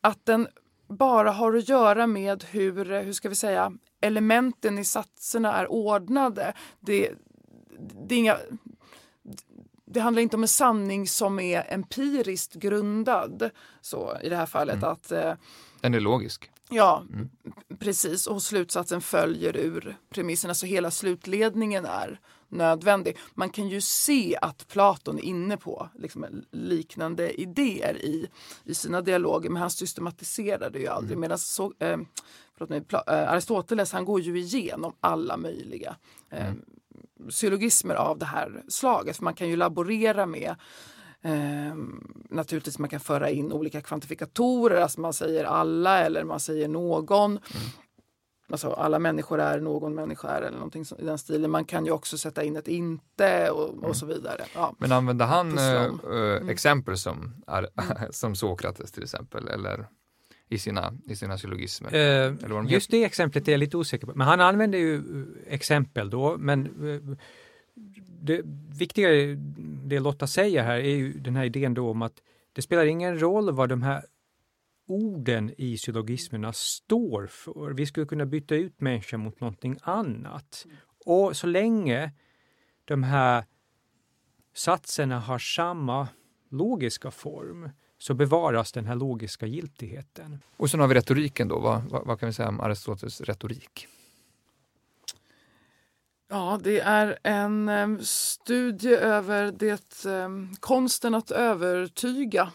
Att den bara har att göra med hur, hur ska vi säga, elementen i satserna är ordnade. Det, det, är inga, det handlar inte om en sanning som är empiriskt grundad. Så i det här fallet mm. att... Eh, Den är logisk. Ja, mm. precis. Och slutsatsen följer ur premisserna. Så hela slutledningen är nödvändig. Man kan ju se att Platon är inne på liksom, liknande idéer i, i sina dialoger men han systematiserar det ju aldrig. Mm. Medan så, eh, mig, eh, Aristoteles han går ju igenom alla möjliga eh, mm. syllogismer av det här slaget. För man kan ju laborera med Eh, naturligtvis man kan föra in olika kvantifikatorer, alltså man säger alla eller man säger någon. Mm. Alltså alla människor är, någon människa är eller någonting i den stilen. Man kan ju också sätta in ett inte och, och mm. så vidare. Ja. Men använder han äh, mm. exempel som, är, [laughs] som Sokrates till exempel? Eller? i sina, i sina syllogismer. Eh, de just det exemplet är jag lite osäker på. Men han använder ju eh, exempel då, men eh, det viktiga, det Lotta säger här, är ju den här idén då om att det spelar ingen roll vad de här orden i syllogismerna står för. Vi skulle kunna byta ut människa mot någonting annat. Och så länge de här satserna har samma logiska form så bevaras den här logiska giltigheten. Och sen har vi retoriken då. Vad, vad, vad kan vi säga om Aristoteles retorik? Ja, det är en studie över det konsten att övertyga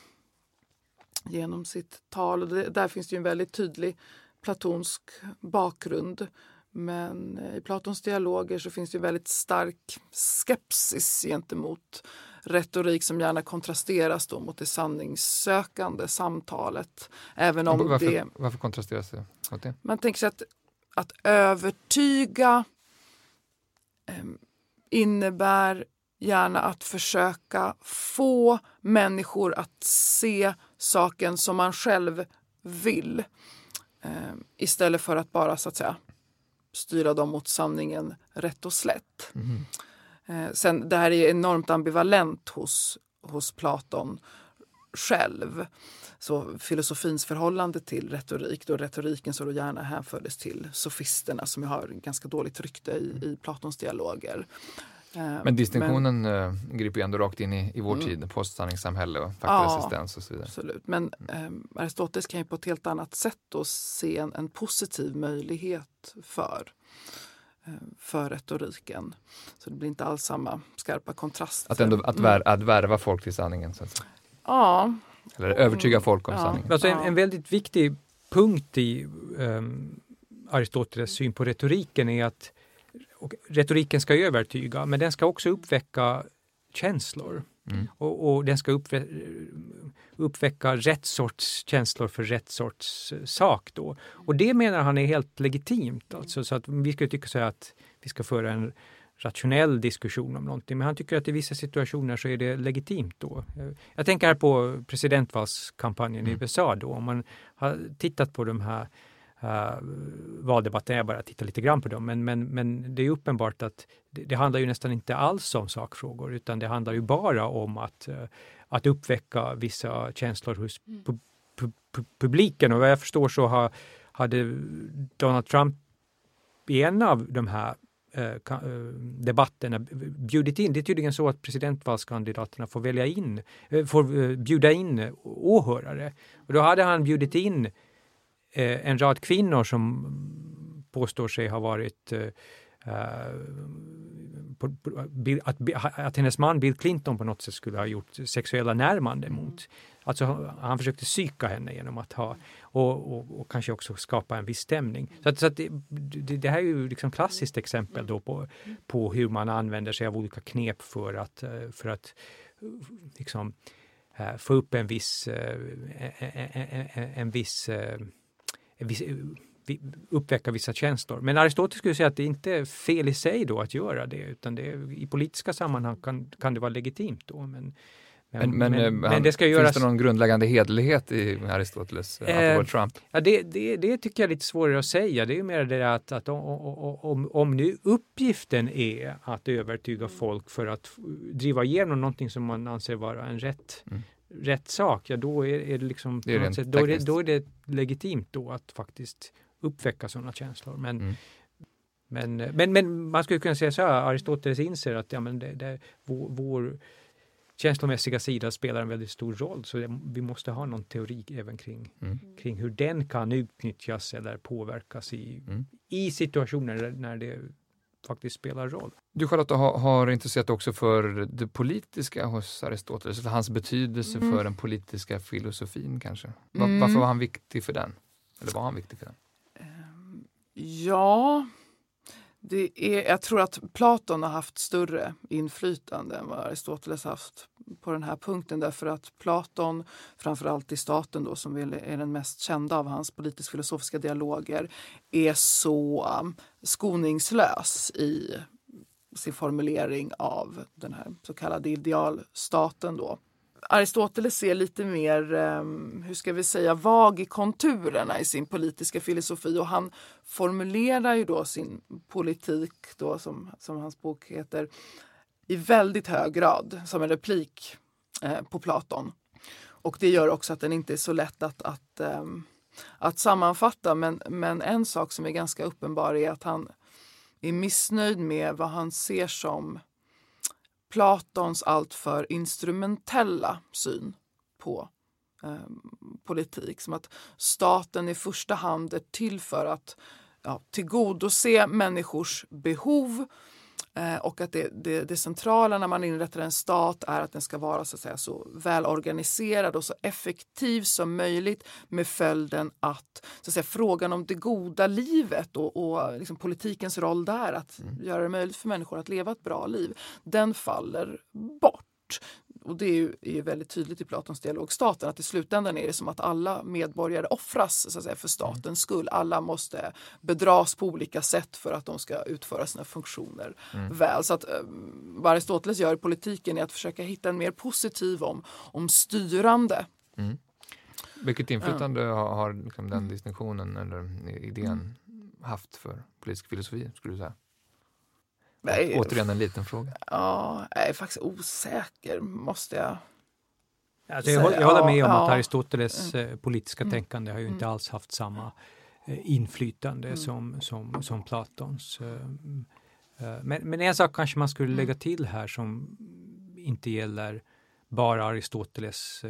genom sitt tal. Och det, där finns det en väldigt tydlig platonsk bakgrund. Men eh, i Platons dialoger så finns det väldigt stark skepsis gentemot retorik som gärna kontrasteras då mot det sanningssökande samtalet. Även om varför, det, varför kontrasteras det mot det? Man tänker sig att, att övertyga innebär gärna att försöka få människor att se saken som man själv vill. Eh, istället för att bara så att säga styra dem mot sanningen rätt och slätt. Mm. Sen, det här är enormt ambivalent hos, hos Platon själv. Så filosofins förhållande till retorik, då retoriken så då gärna hänfördes till sofisterna som har ganska dåligt rykte i, i Platons dialoger. Eh, Men distinktionen men, äh, griper ju ändå rakt in i, i vår mm. tid, postsanningssamhälle och faktaresistens ja, och så vidare. Absolut, men äh, Aristoteles kan ju på ett helt annat sätt då se en, en positiv möjlighet för för retoriken. Så det blir inte alls samma skarpa kontrast. Att, ändå, att, vär, att värva folk till sanningen? Så att säga. Ja. Eller övertyga folk om ja. sanningen. Alltså en, en väldigt viktig punkt i um, Aristoteles syn på retoriken är att retoriken ska övertyga, men den ska också uppväcka känslor. Mm. Och, och, den ska uppvä uppväcka rätt sorts känslor för rätt sorts eh, sak. Då. Och det menar han är helt legitimt. Alltså, så att vi skulle tycka så att vi ska föra en rationell diskussion om någonting. Men han tycker att i vissa situationer så är det legitimt då. Jag tänker här på presidentvalskampanjen mm. i USA då. Om man har tittat på de här uh, valdebatten, jag bara tittar lite grann på dem, men, men, men det är uppenbart att det, det, handlar ju nästan inte alls om sakfrågor utan det handlar ju bara om att, uh, att uppväcka vissa känslor hos pu, pu, pu, publiken och vad jag förstår så har, hade Donald Trump i en av de här debatterna bjudit in. Det är tydligen så att presidentvalskandidaterna får välja in, eh, får eh, bjuda in åhörare. Och då hade han bjudit in eh, en rad kvinnor som påstår sig ha varit att, att hennes man Bill Clinton på något sätt skulle ha gjort sexuella närmanden mm. mot. Alltså han försökte psyka henne genom att ha och, och, och kanske också skapa en viss stämning. Så, att, så att det, det, här är ju liksom klassiskt exempel då på, på hur man använder sig av olika knep för att, eh, för att eh, liksom, eh, få upp en viss, en viss, en viss uppväcka vissa känslor. Men Aristoteles skulle säga att det inte är fel i sig då att göra det, utan det är, i politiska sammanhang kan, kan det vara legitimt då. Men, men, men, men, men han, det ska göras... Finns det någon grundläggande hederlighet i Aristoteles eh, Trump? Ja, det, det, det, tycker jag är lite svårare att säga. Det är mer det att, att om, om, om nu uppgiften är att övertyga folk för att driva igenom någonting som man anser vara en rätt, mm. rätt sak, ja då är, är det liksom det är sätt, då, är det, då är det legitimt då att faktiskt uppväcka sådana känslor. Men, mm. men, men, men man skulle kunna säga så här, Aristoteles inser att ja, men det, det, vår, vår känslomässiga sida spelar en väldigt stor roll. Så det, vi måste ha någon teori även kring, mm. kring hur den kan utnyttjas eller påverkas i, mm. i situationer när det faktiskt spelar roll. Du Charlotta har, har intresserat också för det politiska hos Aristoteles, för hans betydelse mm. för den politiska filosofin kanske. Var, mm. Varför var han viktig för den? Eller var han viktig för den? Ja, det är, jag tror att Platon har haft större inflytande än vad Aristoteles haft på den här punkten därför att Platon, framförallt i Staten då, som är den mest kända av hans politisk-filosofiska dialoger, är så um, skoningslös i sin formulering av den här så kallade idealstaten. Då. Aristoteles är lite mer, ehm, hur ska vi säga, vag i konturerna i sin politiska filosofi och han formulerar ju då sin politik, då, som, som hans bok heter, i väldigt hög grad som en replik eh, på Platon. Och det gör också att den inte är så lätt att, att, ehm, att sammanfatta. Men, men en sak som är ganska uppenbar är att han är missnöjd med vad han ser som Platons alltför instrumentella syn på eh, politik. Som att staten i första hand är till för att ja, tillgodose människors behov Eh, och att det, det, det, centrala när man inrättar en stat är att den ska vara så, att säga, så välorganiserad och så effektiv som möjligt med följden att, så att säga, frågan om det goda livet och, och liksom politikens roll där, att mm. göra det möjligt för människor att leva ett bra liv, den faller bort och det är ju, är ju väldigt tydligt i Platons dialog staten att i slutändan är det som att alla medborgare offras så att säga, för statens mm. skull. Alla måste bedras på olika sätt för att de ska utföra sina funktioner mm. väl. Så att eh, vad Aristoteles gör i politiken är att försöka hitta en mer positiv om, om styrande. Mm. Vilket inflytande ja. har, har liksom den distinktionen eller idén mm. haft för politisk filosofi skulle du säga? Nej, Återigen en liten fråga. Ja, jag är faktiskt osäker, måste jag alltså jag, jag håller med om ja, att Aristoteles mm. Eh, politiska mm. tänkande har ju inte mm. alls haft samma eh, inflytande mm. som, som, som Platons. Eh, men, men en sak kanske man skulle lägga till här som inte gäller bara Aristoteles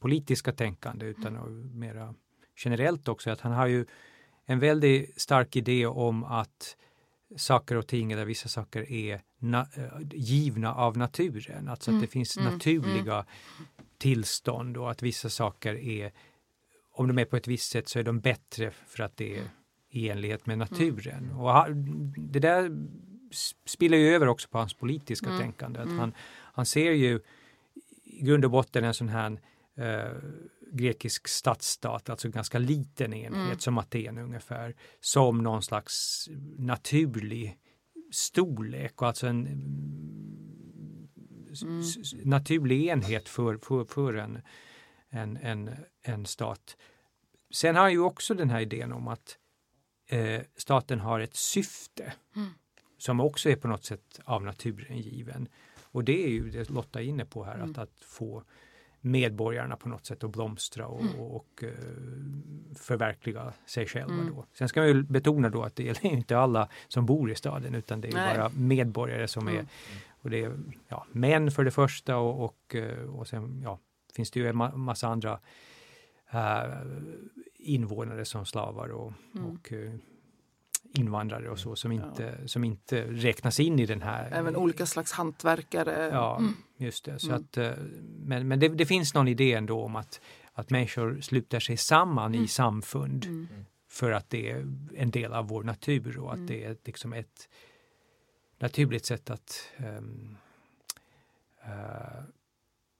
politiska tänkande utan mera generellt också, att han har ju en väldigt stark idé om att saker och ting eller vissa saker är na, eh, givna av naturen. Alltså mm. att det finns mm. naturliga mm. tillstånd och att vissa saker är, om de är på ett visst sätt så är de bättre för att det är i enlighet med naturen. Mm. Och det där spiller ju över också på hans politiska mm. tänkande. Att mm. han, han ser ju i grund och botten en sån här eh, grekisk stadsstat, alltså ganska liten enhet mm. som Aten ungefär, som någon slags naturlig storlek och alltså en mm. naturlig enhet för, för, för en, en, en, en stat. Sen har han ju också den här idén om att eh, staten har ett syfte mm. som också är på något sätt av naturen given. Och det är ju det Lotta är inne på här, mm. att, att få medborgarna på något sätt att blomstra och, mm. och, och uh, förverkliga sig själva. Mm. Då. Sen ska man ju betona då att det är [laughs] inte alla som bor i staden utan det är Nej. bara medborgare som är Mm. och det är ja, män för det första och, och, eh, och sen ja, finns det ju en ma- massa andra eh, invånare som slavar och, Mm. och eh, invandrare och så som inte, som inte räknas in i den här. Även olika slags hantverkare. Ja, Mm. just det. Så Mm. att, eh, men men det, det finns någon idé ändå om att, att människor sluter sig samman i Mm. samfund Mm. för att det är en del av vår natur och att Mm. det är liksom ett naturligt sätt att ehm, eh,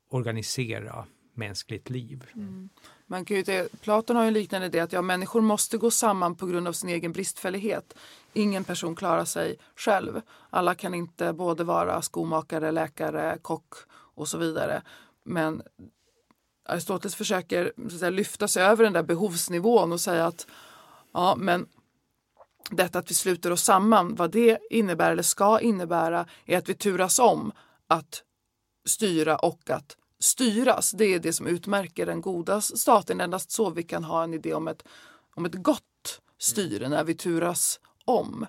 organisera mänskligt liv. Mm. Man kan ju Platon har en liknande idé att ja, människor måste gå samman på grund av sin egen bristfällighet. Ingen person klarar sig själv. Alla kan inte både vara skomakare, läkare, kock och så vidare. Men Aristoteles försöker så att säga, lyfta sig över den där behovsnivån och säga att ja, men detta att vi sluter oss samman, vad det innebär eller ska innebära är att vi turas om att styra och att styras. Det är det som utmärker den goda staten. Endast så vi kan ha en idé om ett, om ett gott styre när vi turas om.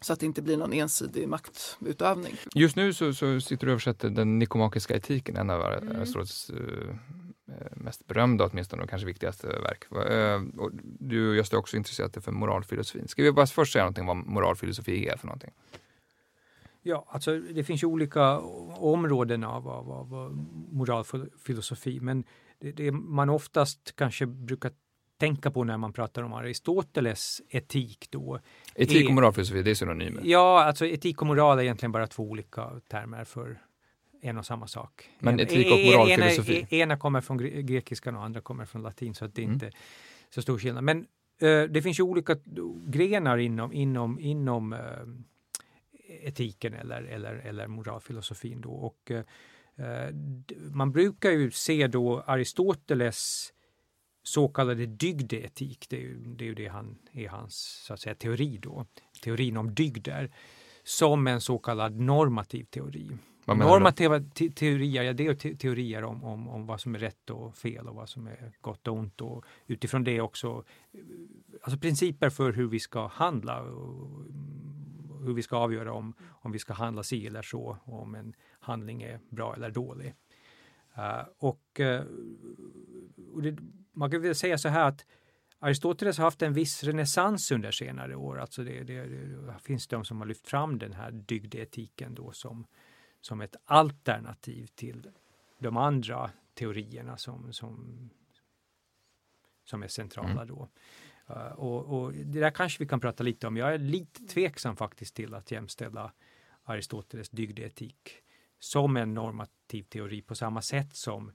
Så att det inte blir någon ensidig maktutövning. Just nu så, så sitter du och översätter den nikomakiska etiken, en av Mm. Aristoteles eh, mest berömda åtminstone och kanske viktigaste verk. Eh, och du just är också intresserad för moralfilosofin. Ska vi bara först säga någonting om vad moralfilosofi är för någonting? Ja, alltså det finns ju olika områden av, av, av moralfilosofi, men det, det man oftast kanske brukar tänka på när man pratar om Aristoteles etik då. Etik och moralfilosofi, det är synonymer. Ja, alltså etik och moral är egentligen bara två olika termer för en och samma sak. Men En- etik och moralfilosofi? Ena, ena kommer från gre- grekiskan och andra kommer från latin, så att det är Mm. inte så stor skillnad. Men eh, det finns ju olika grenar inom, inom, inom eh, etiken eller, eller, eller moralfilosofin. Då. Och, eh, d- man brukar ju se då Aristoteles så kallade dygdeetik, det är ju det, är det han är hans så att säga, teori då, teorin om dygder, som en så kallad normativ teori. Normativa te teorier, ja, det är te teorier om, om, om vad som är rätt och fel och vad som är gott och ont och utifrån det också eh, alltså principer för hur vi ska handla och hur vi ska avgöra om, om vi ska handla si eller så om en handling är bra eller dålig. Eh, och och det, man kan väl säga så här att Aristoteles har haft en viss renässans under senare år. Alltså det, det, det finns de som har lyft fram den här dygdetiken då som, som ett alternativ till de andra teorierna som, som, som är centrala Mm. då. Uh, och, och det där kanske vi kan prata lite om. Jag är lite tveksam faktiskt till att jämställa Aristoteles dygdetik som en normativ teori på samma sätt som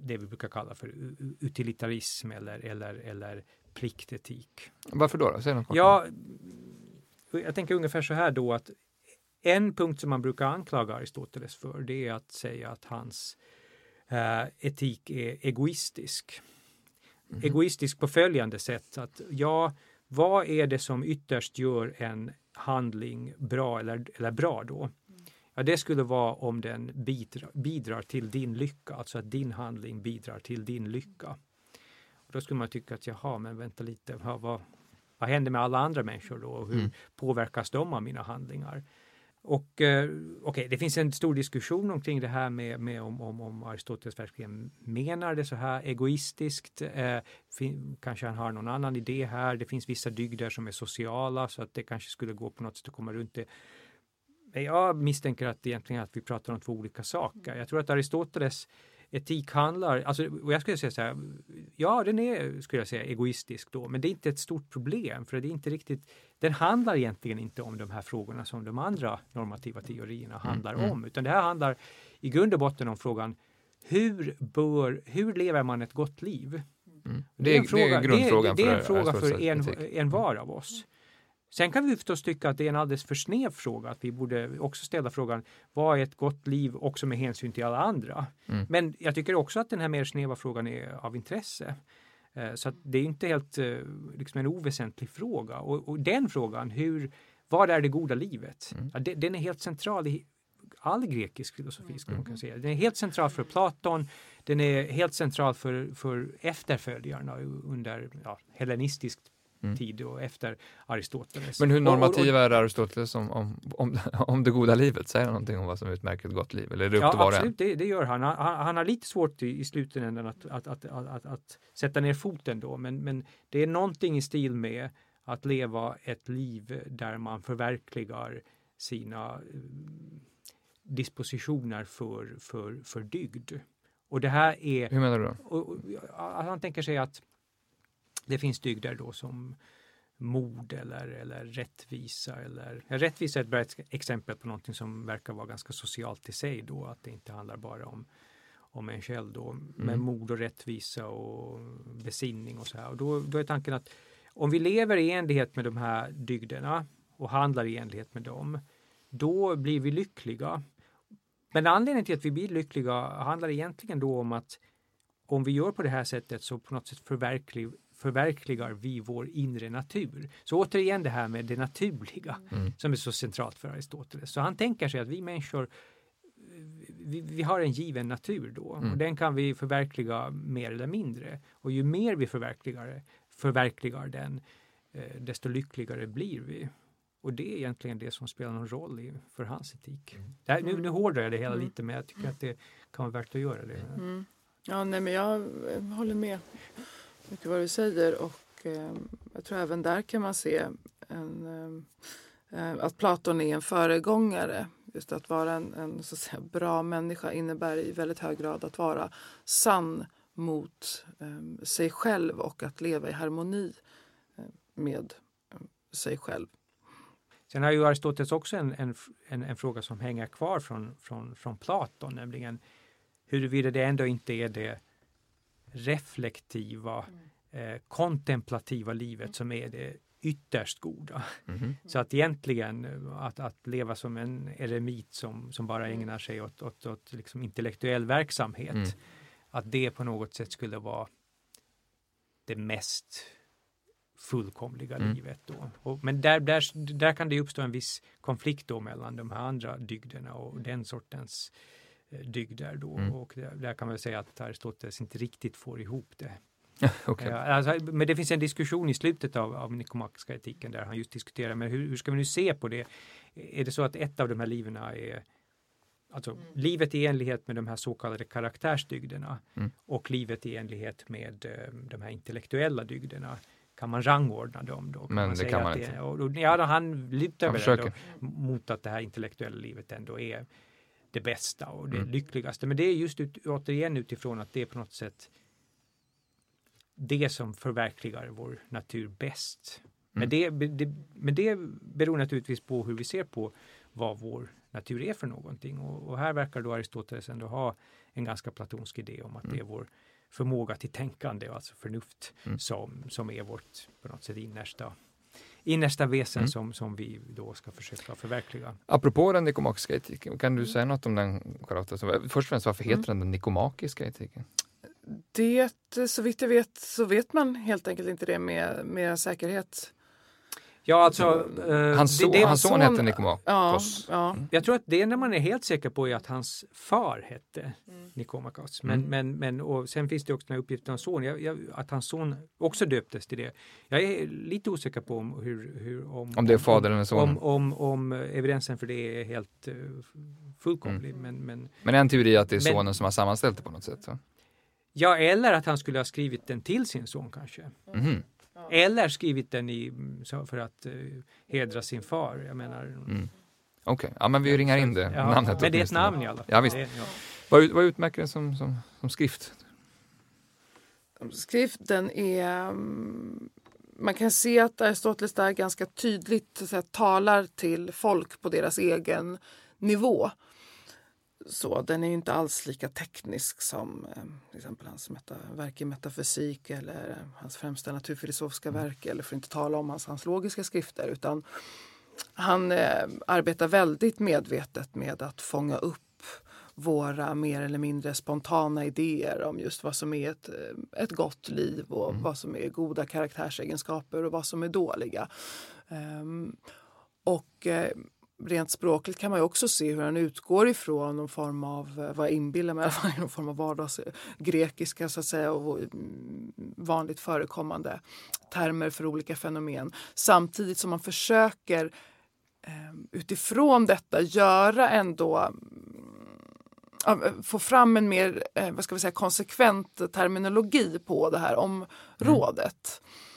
det vi brukar kalla för utilitarism eller, eller, eller pliktetik. Varför då? då? Säg något kort. Ja, jag tänker ungefär så här då att en punkt som man brukar anklaga Aristoteles för det är att säga att hans eh, etik är egoistisk. Mhm. Egoistisk på följande sätt att ja, vad är det som ytterst gör en handling bra eller, eller bra då? Ja, det skulle vara om den bidrar, bidrar till din lycka, alltså att din handling bidrar till din lycka. Och då skulle man tycka att jaha, men vänta lite, vad, vad, vad händer med alla andra människor då? Och hur Mm. påverkas de av mina handlingar? Och eh, okej, det finns en stor diskussion omkring det här med, med om, om, om Aristoteles verkligen menar det så här egoistiskt. Eh, fin, kanske han har någon annan idé här. Det finns vissa dygder som är sociala så att det kanske skulle gå på något sätt att komma runt det. Men jag misstänker att egentligen att vi pratar om två olika saker. Jag tror att Aristoteles etik handlar, alltså, och jag skulle säga så här, ja den är, skulle jag säga, egoistisk då, men det är inte ett stort problem för det är inte riktigt, den handlar egentligen inte om de här frågorna som de andra normativa teorierna handlar mm. om, utan det här handlar i grund och botten om frågan hur bör, hur lever man ett gott liv? Mm. Det, är, en fråga- det är grundfrågan det, det är en för fråga för en, en var av oss. Sen kan vi förstås tycka att det är en alldeles för snäv fråga, att vi borde också ställa frågan vad är ett gott liv också med hänsyn till alla andra? Mm. Men jag tycker också att den här mer snäva frågan är av intresse. Eh, Så det är inte helt eh, liksom en oväsentlig fråga. Och, och den frågan, hur, vad är det goda livet? Mm. Ja, den är helt central i all grekisk filosofi. Skulle man kunna säga. Den är helt central för Platon, den är helt central för, för efterföljarna under ja, hellenistisk mm. tid och efter Aristoteles. Men hur normativ är Aristoteles om, om, om, [laughs] om det goda livet? Säger han någonting om vad som utmärker ett gott liv? Eller är det upp ja, till var absolut, det, det, gör han. han. han. har lite svårt i, i slutändan att, att, att, att, att sätta ner foten då, men, men det är någonting i stil med att leva ett liv där man förverkligar sina eh, dispositioner för, för, för dygd. Och det här är... Hur menar du då? Och, och, han tänker sig att det finns dygder då som mod eller, eller rättvisa. Eller, rättvisa är ett bra exempel på någonting som verkar vara ganska socialt i sig då, att det inte handlar bara om, om en själv då, med mm. mod och rättvisa och besinning och så här. Och då, då är tanken att om vi lever i enlighet med de här dygderna och handlar i enlighet med dem, då blir vi lyckliga. Men anledningen till att vi blir lyckliga handlar egentligen då om att om vi gör på det här sättet så på något sätt förverklig, förverkligar vi vår inre natur. Så återigen det här med det naturliga mm. som är så centralt för Aristoteles. Så han tänker sig att vi människor vi, vi har en given natur då mm. och den kan vi förverkliga mer eller mindre. Och ju mer vi förverkligar, förverkligar den, eh, desto lyckligare blir vi. Och det är egentligen det som spelar någon roll i, för hans etik. Mm. Här, nu, nu hårdrar jag det hela mm. lite men jag tycker att det kan vara värt att göra det. Mm. Ja, nej, men jag håller med mycket vad du säger och eh, jag tror även där kan man se en, ehm, eh, att Platon är en föregångare. Just att vara en, en så att säga, bra människa innebär i väldigt hög grad att vara sann mot eh, sig själv och att leva i harmoni eh, med eh, sig själv. Sen har ju Aristoteles också en, en, en, en, fråga som hänger kvar från, från, från Platon, nämligen huruvida det ändå inte är det reflektiva, mm. eh, kontemplativa livet mm. som är det ytterst goda. Mm. Så att egentligen eh, att, att leva som en eremit som, som bara mm. ägnar sig åt, åt, åt liksom intellektuell verksamhet, mm. att det på något sätt skulle vara det mest fullkomliga mm. livet. Då. Och, men där, där, där kan det uppstå en viss konflikt då mellan de här andra dygderna och den sortens eh, dygder. Då. Mm. Och där, där, kan man säga att Aristoteles inte riktigt får ihop det. [laughs] okay. ja, alltså, men det finns en diskussion i slutet av, av nikomakiska etiken där han just diskuterar men hur, hur ska vi nu se på det? Är det så att ett av de här liven är Alltså mm. livet i enlighet med de här så kallade karaktärsdygderna mm. och livet i enlighet med eh, de här intellektuella dygderna kan man rangordna dem då? Kan Men man det kan man inte. Det, och, ja, då, han lutar väl mot att det här intellektuella livet ändå är det bästa och det mm. lyckligaste. Men det är just ut, återigen utifrån att det är på något sätt det som förverkligar vår natur bäst. Mm. Men, det, det, men det beror naturligtvis på hur vi ser på vad vår natur är för någonting. Och, och här verkar då Aristoteles ändå ha en ganska platonsk idé om att mm. det är vår förmåga till tänkande, alltså förnuft, mm. som, som är vårt på något sätt innersta innersta väsen mm. som, som vi då ska försöka förverkliga. Apropå den nikomakiska etiken, kan du säga något om den Charlotta? Först och främst, varför heter mm. den den nikomakiska etiken? Det, så vitt jag vet, så vet man helt enkelt inte det med, med säkerhet. Ja, alltså, uh, hans, son, det, det, hans son hette Nikomakos. Ja, ja. Mm. Jag tror att det enda man är helt säker på är att hans far hette mm. Nikomakos. Men, mm. men, men, och sen finns det också den här uppgiften om son, jag, jag, att hans son också döptes till det. Jag är lite osäker på om, hur, hur, om, om det är fadern eller sonen. Om, om, om, evidensen för det är helt uh, fullkomlig. Mm. Men, men, men en teori är att det är sonen men, som har sammanställt det på något sätt. Så. Ja, eller att han skulle ha skrivit den till sin son kanske. Mm. Eller skrivit den i, för att uh, hedra sin far. Jag menar, mm. Okej, okay. ja men vi ringar in det ja, namnet. Men det är ett namn i alla fall. Ja, visst. Det, ja. Vad, vad utmärker den som, som, som skrift? Skriften är... Mm, man kan se att Aristoteles där ganska tydligt så att, talar till folk på deras egen nivå. Så den är inte alls lika teknisk som eh, till exempel hans meta, verk i metafysik eller hans främsta naturfilosofiska mm. verk eller för att inte tala om hans, hans logiska skrifter. Utan han eh, arbetar väldigt medvetet med att fånga upp våra mer eller mindre spontana idéer om just vad som är ett, eh, ett gott liv och mm. vad som är goda karaktärsegenskaper och vad som är dåliga. Um, och uh, rent språkligt kan man ju också se hur han utgår ifrån någon form av, eh, vad jag inbillar mig, [laughs] någon form av vardagsgrekiska eh, så att säga och mm, vanligt förekommande termer för olika fenomen. Samtidigt som man försöker ehm, utifrån detta göra ändå mm, eh, få fram en mer vad ska vi säga, konsekvent terminologi på det här området. Mm.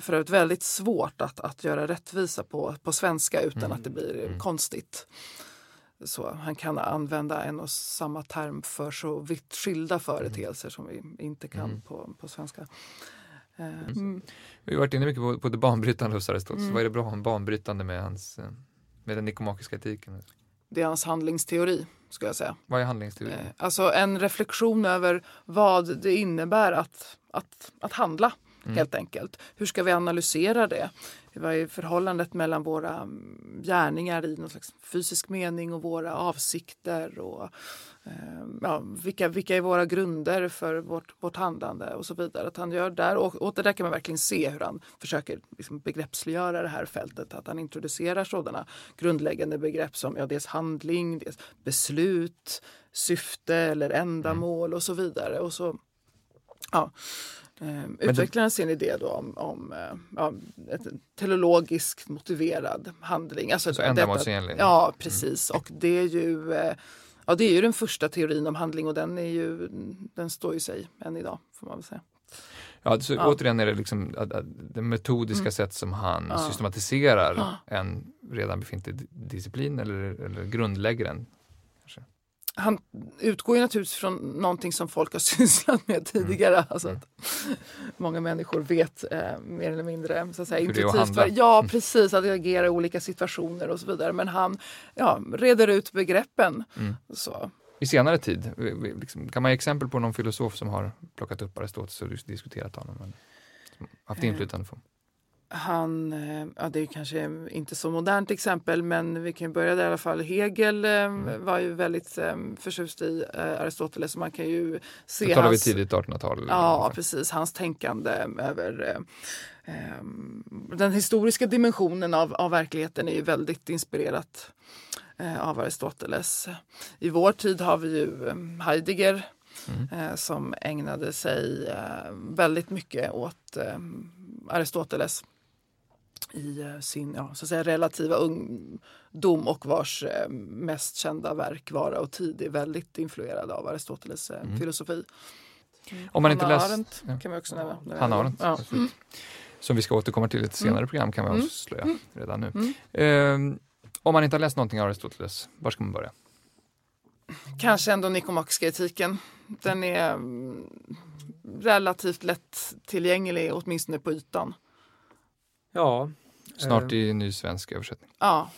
För övrigt väldigt svårt att, att göra rättvisa på, på svenska utan mm. att det blir mm. konstigt. Så han kan använda en och samma term för så vitt skilda företeelser som vi inte kan mm. på, på svenska. Eh, mm. Vi har varit inne mycket på, på det banbrytande hos Aristoteles. Mm. Vad är det bra en banbrytande med, hans, eh, med den nikomakiska etiken? Det är hans handlingsteori, skulle jag säga. Vad är handlingsteori? Eh, alltså en reflektion över vad det innebär att, att, att handla mm. helt enkelt. Hur ska vi analysera det? Vad är förhållandet mellan våra gärningar i någon slags fysisk mening och våra avsikter? Och, eh, ja, vilka, vilka är våra grunder för vårt, vårt handlande och så vidare. Att han gör där, och, och det där kan man verkligen se hur han försöker liksom begreppsliggöra det här fältet. Att han introducerar sådana grundläggande begrepp som ja, dels handling, dels beslut, syfte eller ändamål mm. och så vidare. Och så, ja, Eh, utvecklaren sin idé då om, om eh, ja, ett teleologiskt motiverad handling. Alltså så ändamålsenlig? Ja, mm. precis. Mm. Och det är ju eh, Ja, det är ju den första teorin om handling och den, är ju, den står ju sig än idag, får man väl säga. Ja, så ja. återigen är det liksom det metodiska mm. sätt som han ja. systematiserar ja. en redan befintlig disciplin eller, eller grundlägger den han utgår ju naturligtvis från någonting som folk har [laughs] sysslat med tidigare. Mm. Alltså att [laughs] många människor vet eh, mer eller mindre så att säga, intuitivt. För, ja, mm. precis. Att agera i olika situationer och så vidare. Men han ja, reder ut begreppen. Mm. Så. I senare tid, liksom, kan man ge exempel på någon filosof som har plockat upp Aristoteles och diskuterat honom? Eller, haft eh, inflytande på? Han, eh, ja det är kanske inte så modernt exempel men vi kan börja där i alla fall. Hegel eh, mm. var ju väldigt um, förtjust i uh, Aristoteles man kan ju se Då talar hans, vi tidigt 1800-tal? Ja precis, hans tänkande över uh, den historiska dimensionen av, av verkligheten är ju väldigt inspirerat uh, av Aristoteles. I vår tid har vi ju Heidegger mm. som ägnade sig väldigt mycket åt Aristoteles i eh, sin ja, så att säga, relativa ungdom och vars eh, mest kända verk Vara och tid är väldigt influerade av Aristoteles eh, mm. filosofi. Mm. Om man inte läst... Arendt ja. kan vi också nämna. Hanna Arendt. Ja. Mm. Som vi ska återkomma till i ett senare mm. program kan vi avslöja mm. redan nu. Eh, om man inte har läst någonting av Aristoteles, var ska man börja? Kanske ändå Nikomakiska etiken. Den är relativt lättillgänglig, åtminstone på ytan. Ja. Snart i ny svensk översättning. Ja.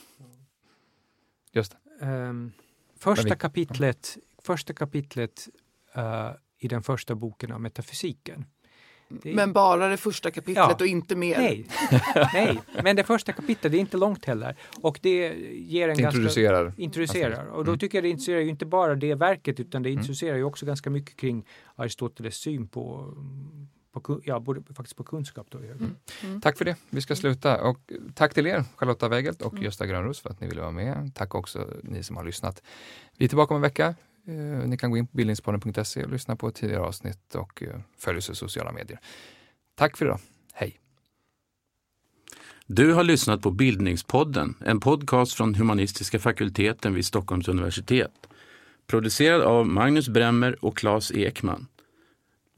Just det. Um, första, kapitlet, första kapitlet uh, i den första boken av metafysiken. Det... Men bara det första kapitlet ja. och inte mer? Nej. [laughs] Nej, men det första kapitlet det är inte långt heller. Och det ger en introducerar. ganska... Introducerar. Och då mm. tycker jag det introducerar ju inte bara det verket utan det mm. introducerar ju också ganska mycket kring Aristoteles syn på på, ja, både faktiskt på kunskap. Då. Mm. Mm. Tack för det. Vi ska sluta. Och tack till er, Charlotta Weigelt och mm. Gösta Grönros för att ni ville vara med. Tack också ni som har lyssnat. Vi är tillbaka om en vecka. Eh, ni kan gå in på bildningspodden.se och lyssna på tidigare avsnitt och eh, följ oss i sociala medier. Tack för idag. Hej! Du har lyssnat på Bildningspodden, en podcast från humanistiska fakulteten vid Stockholms universitet. Producerad av Magnus Bremmer och Claes Ekman.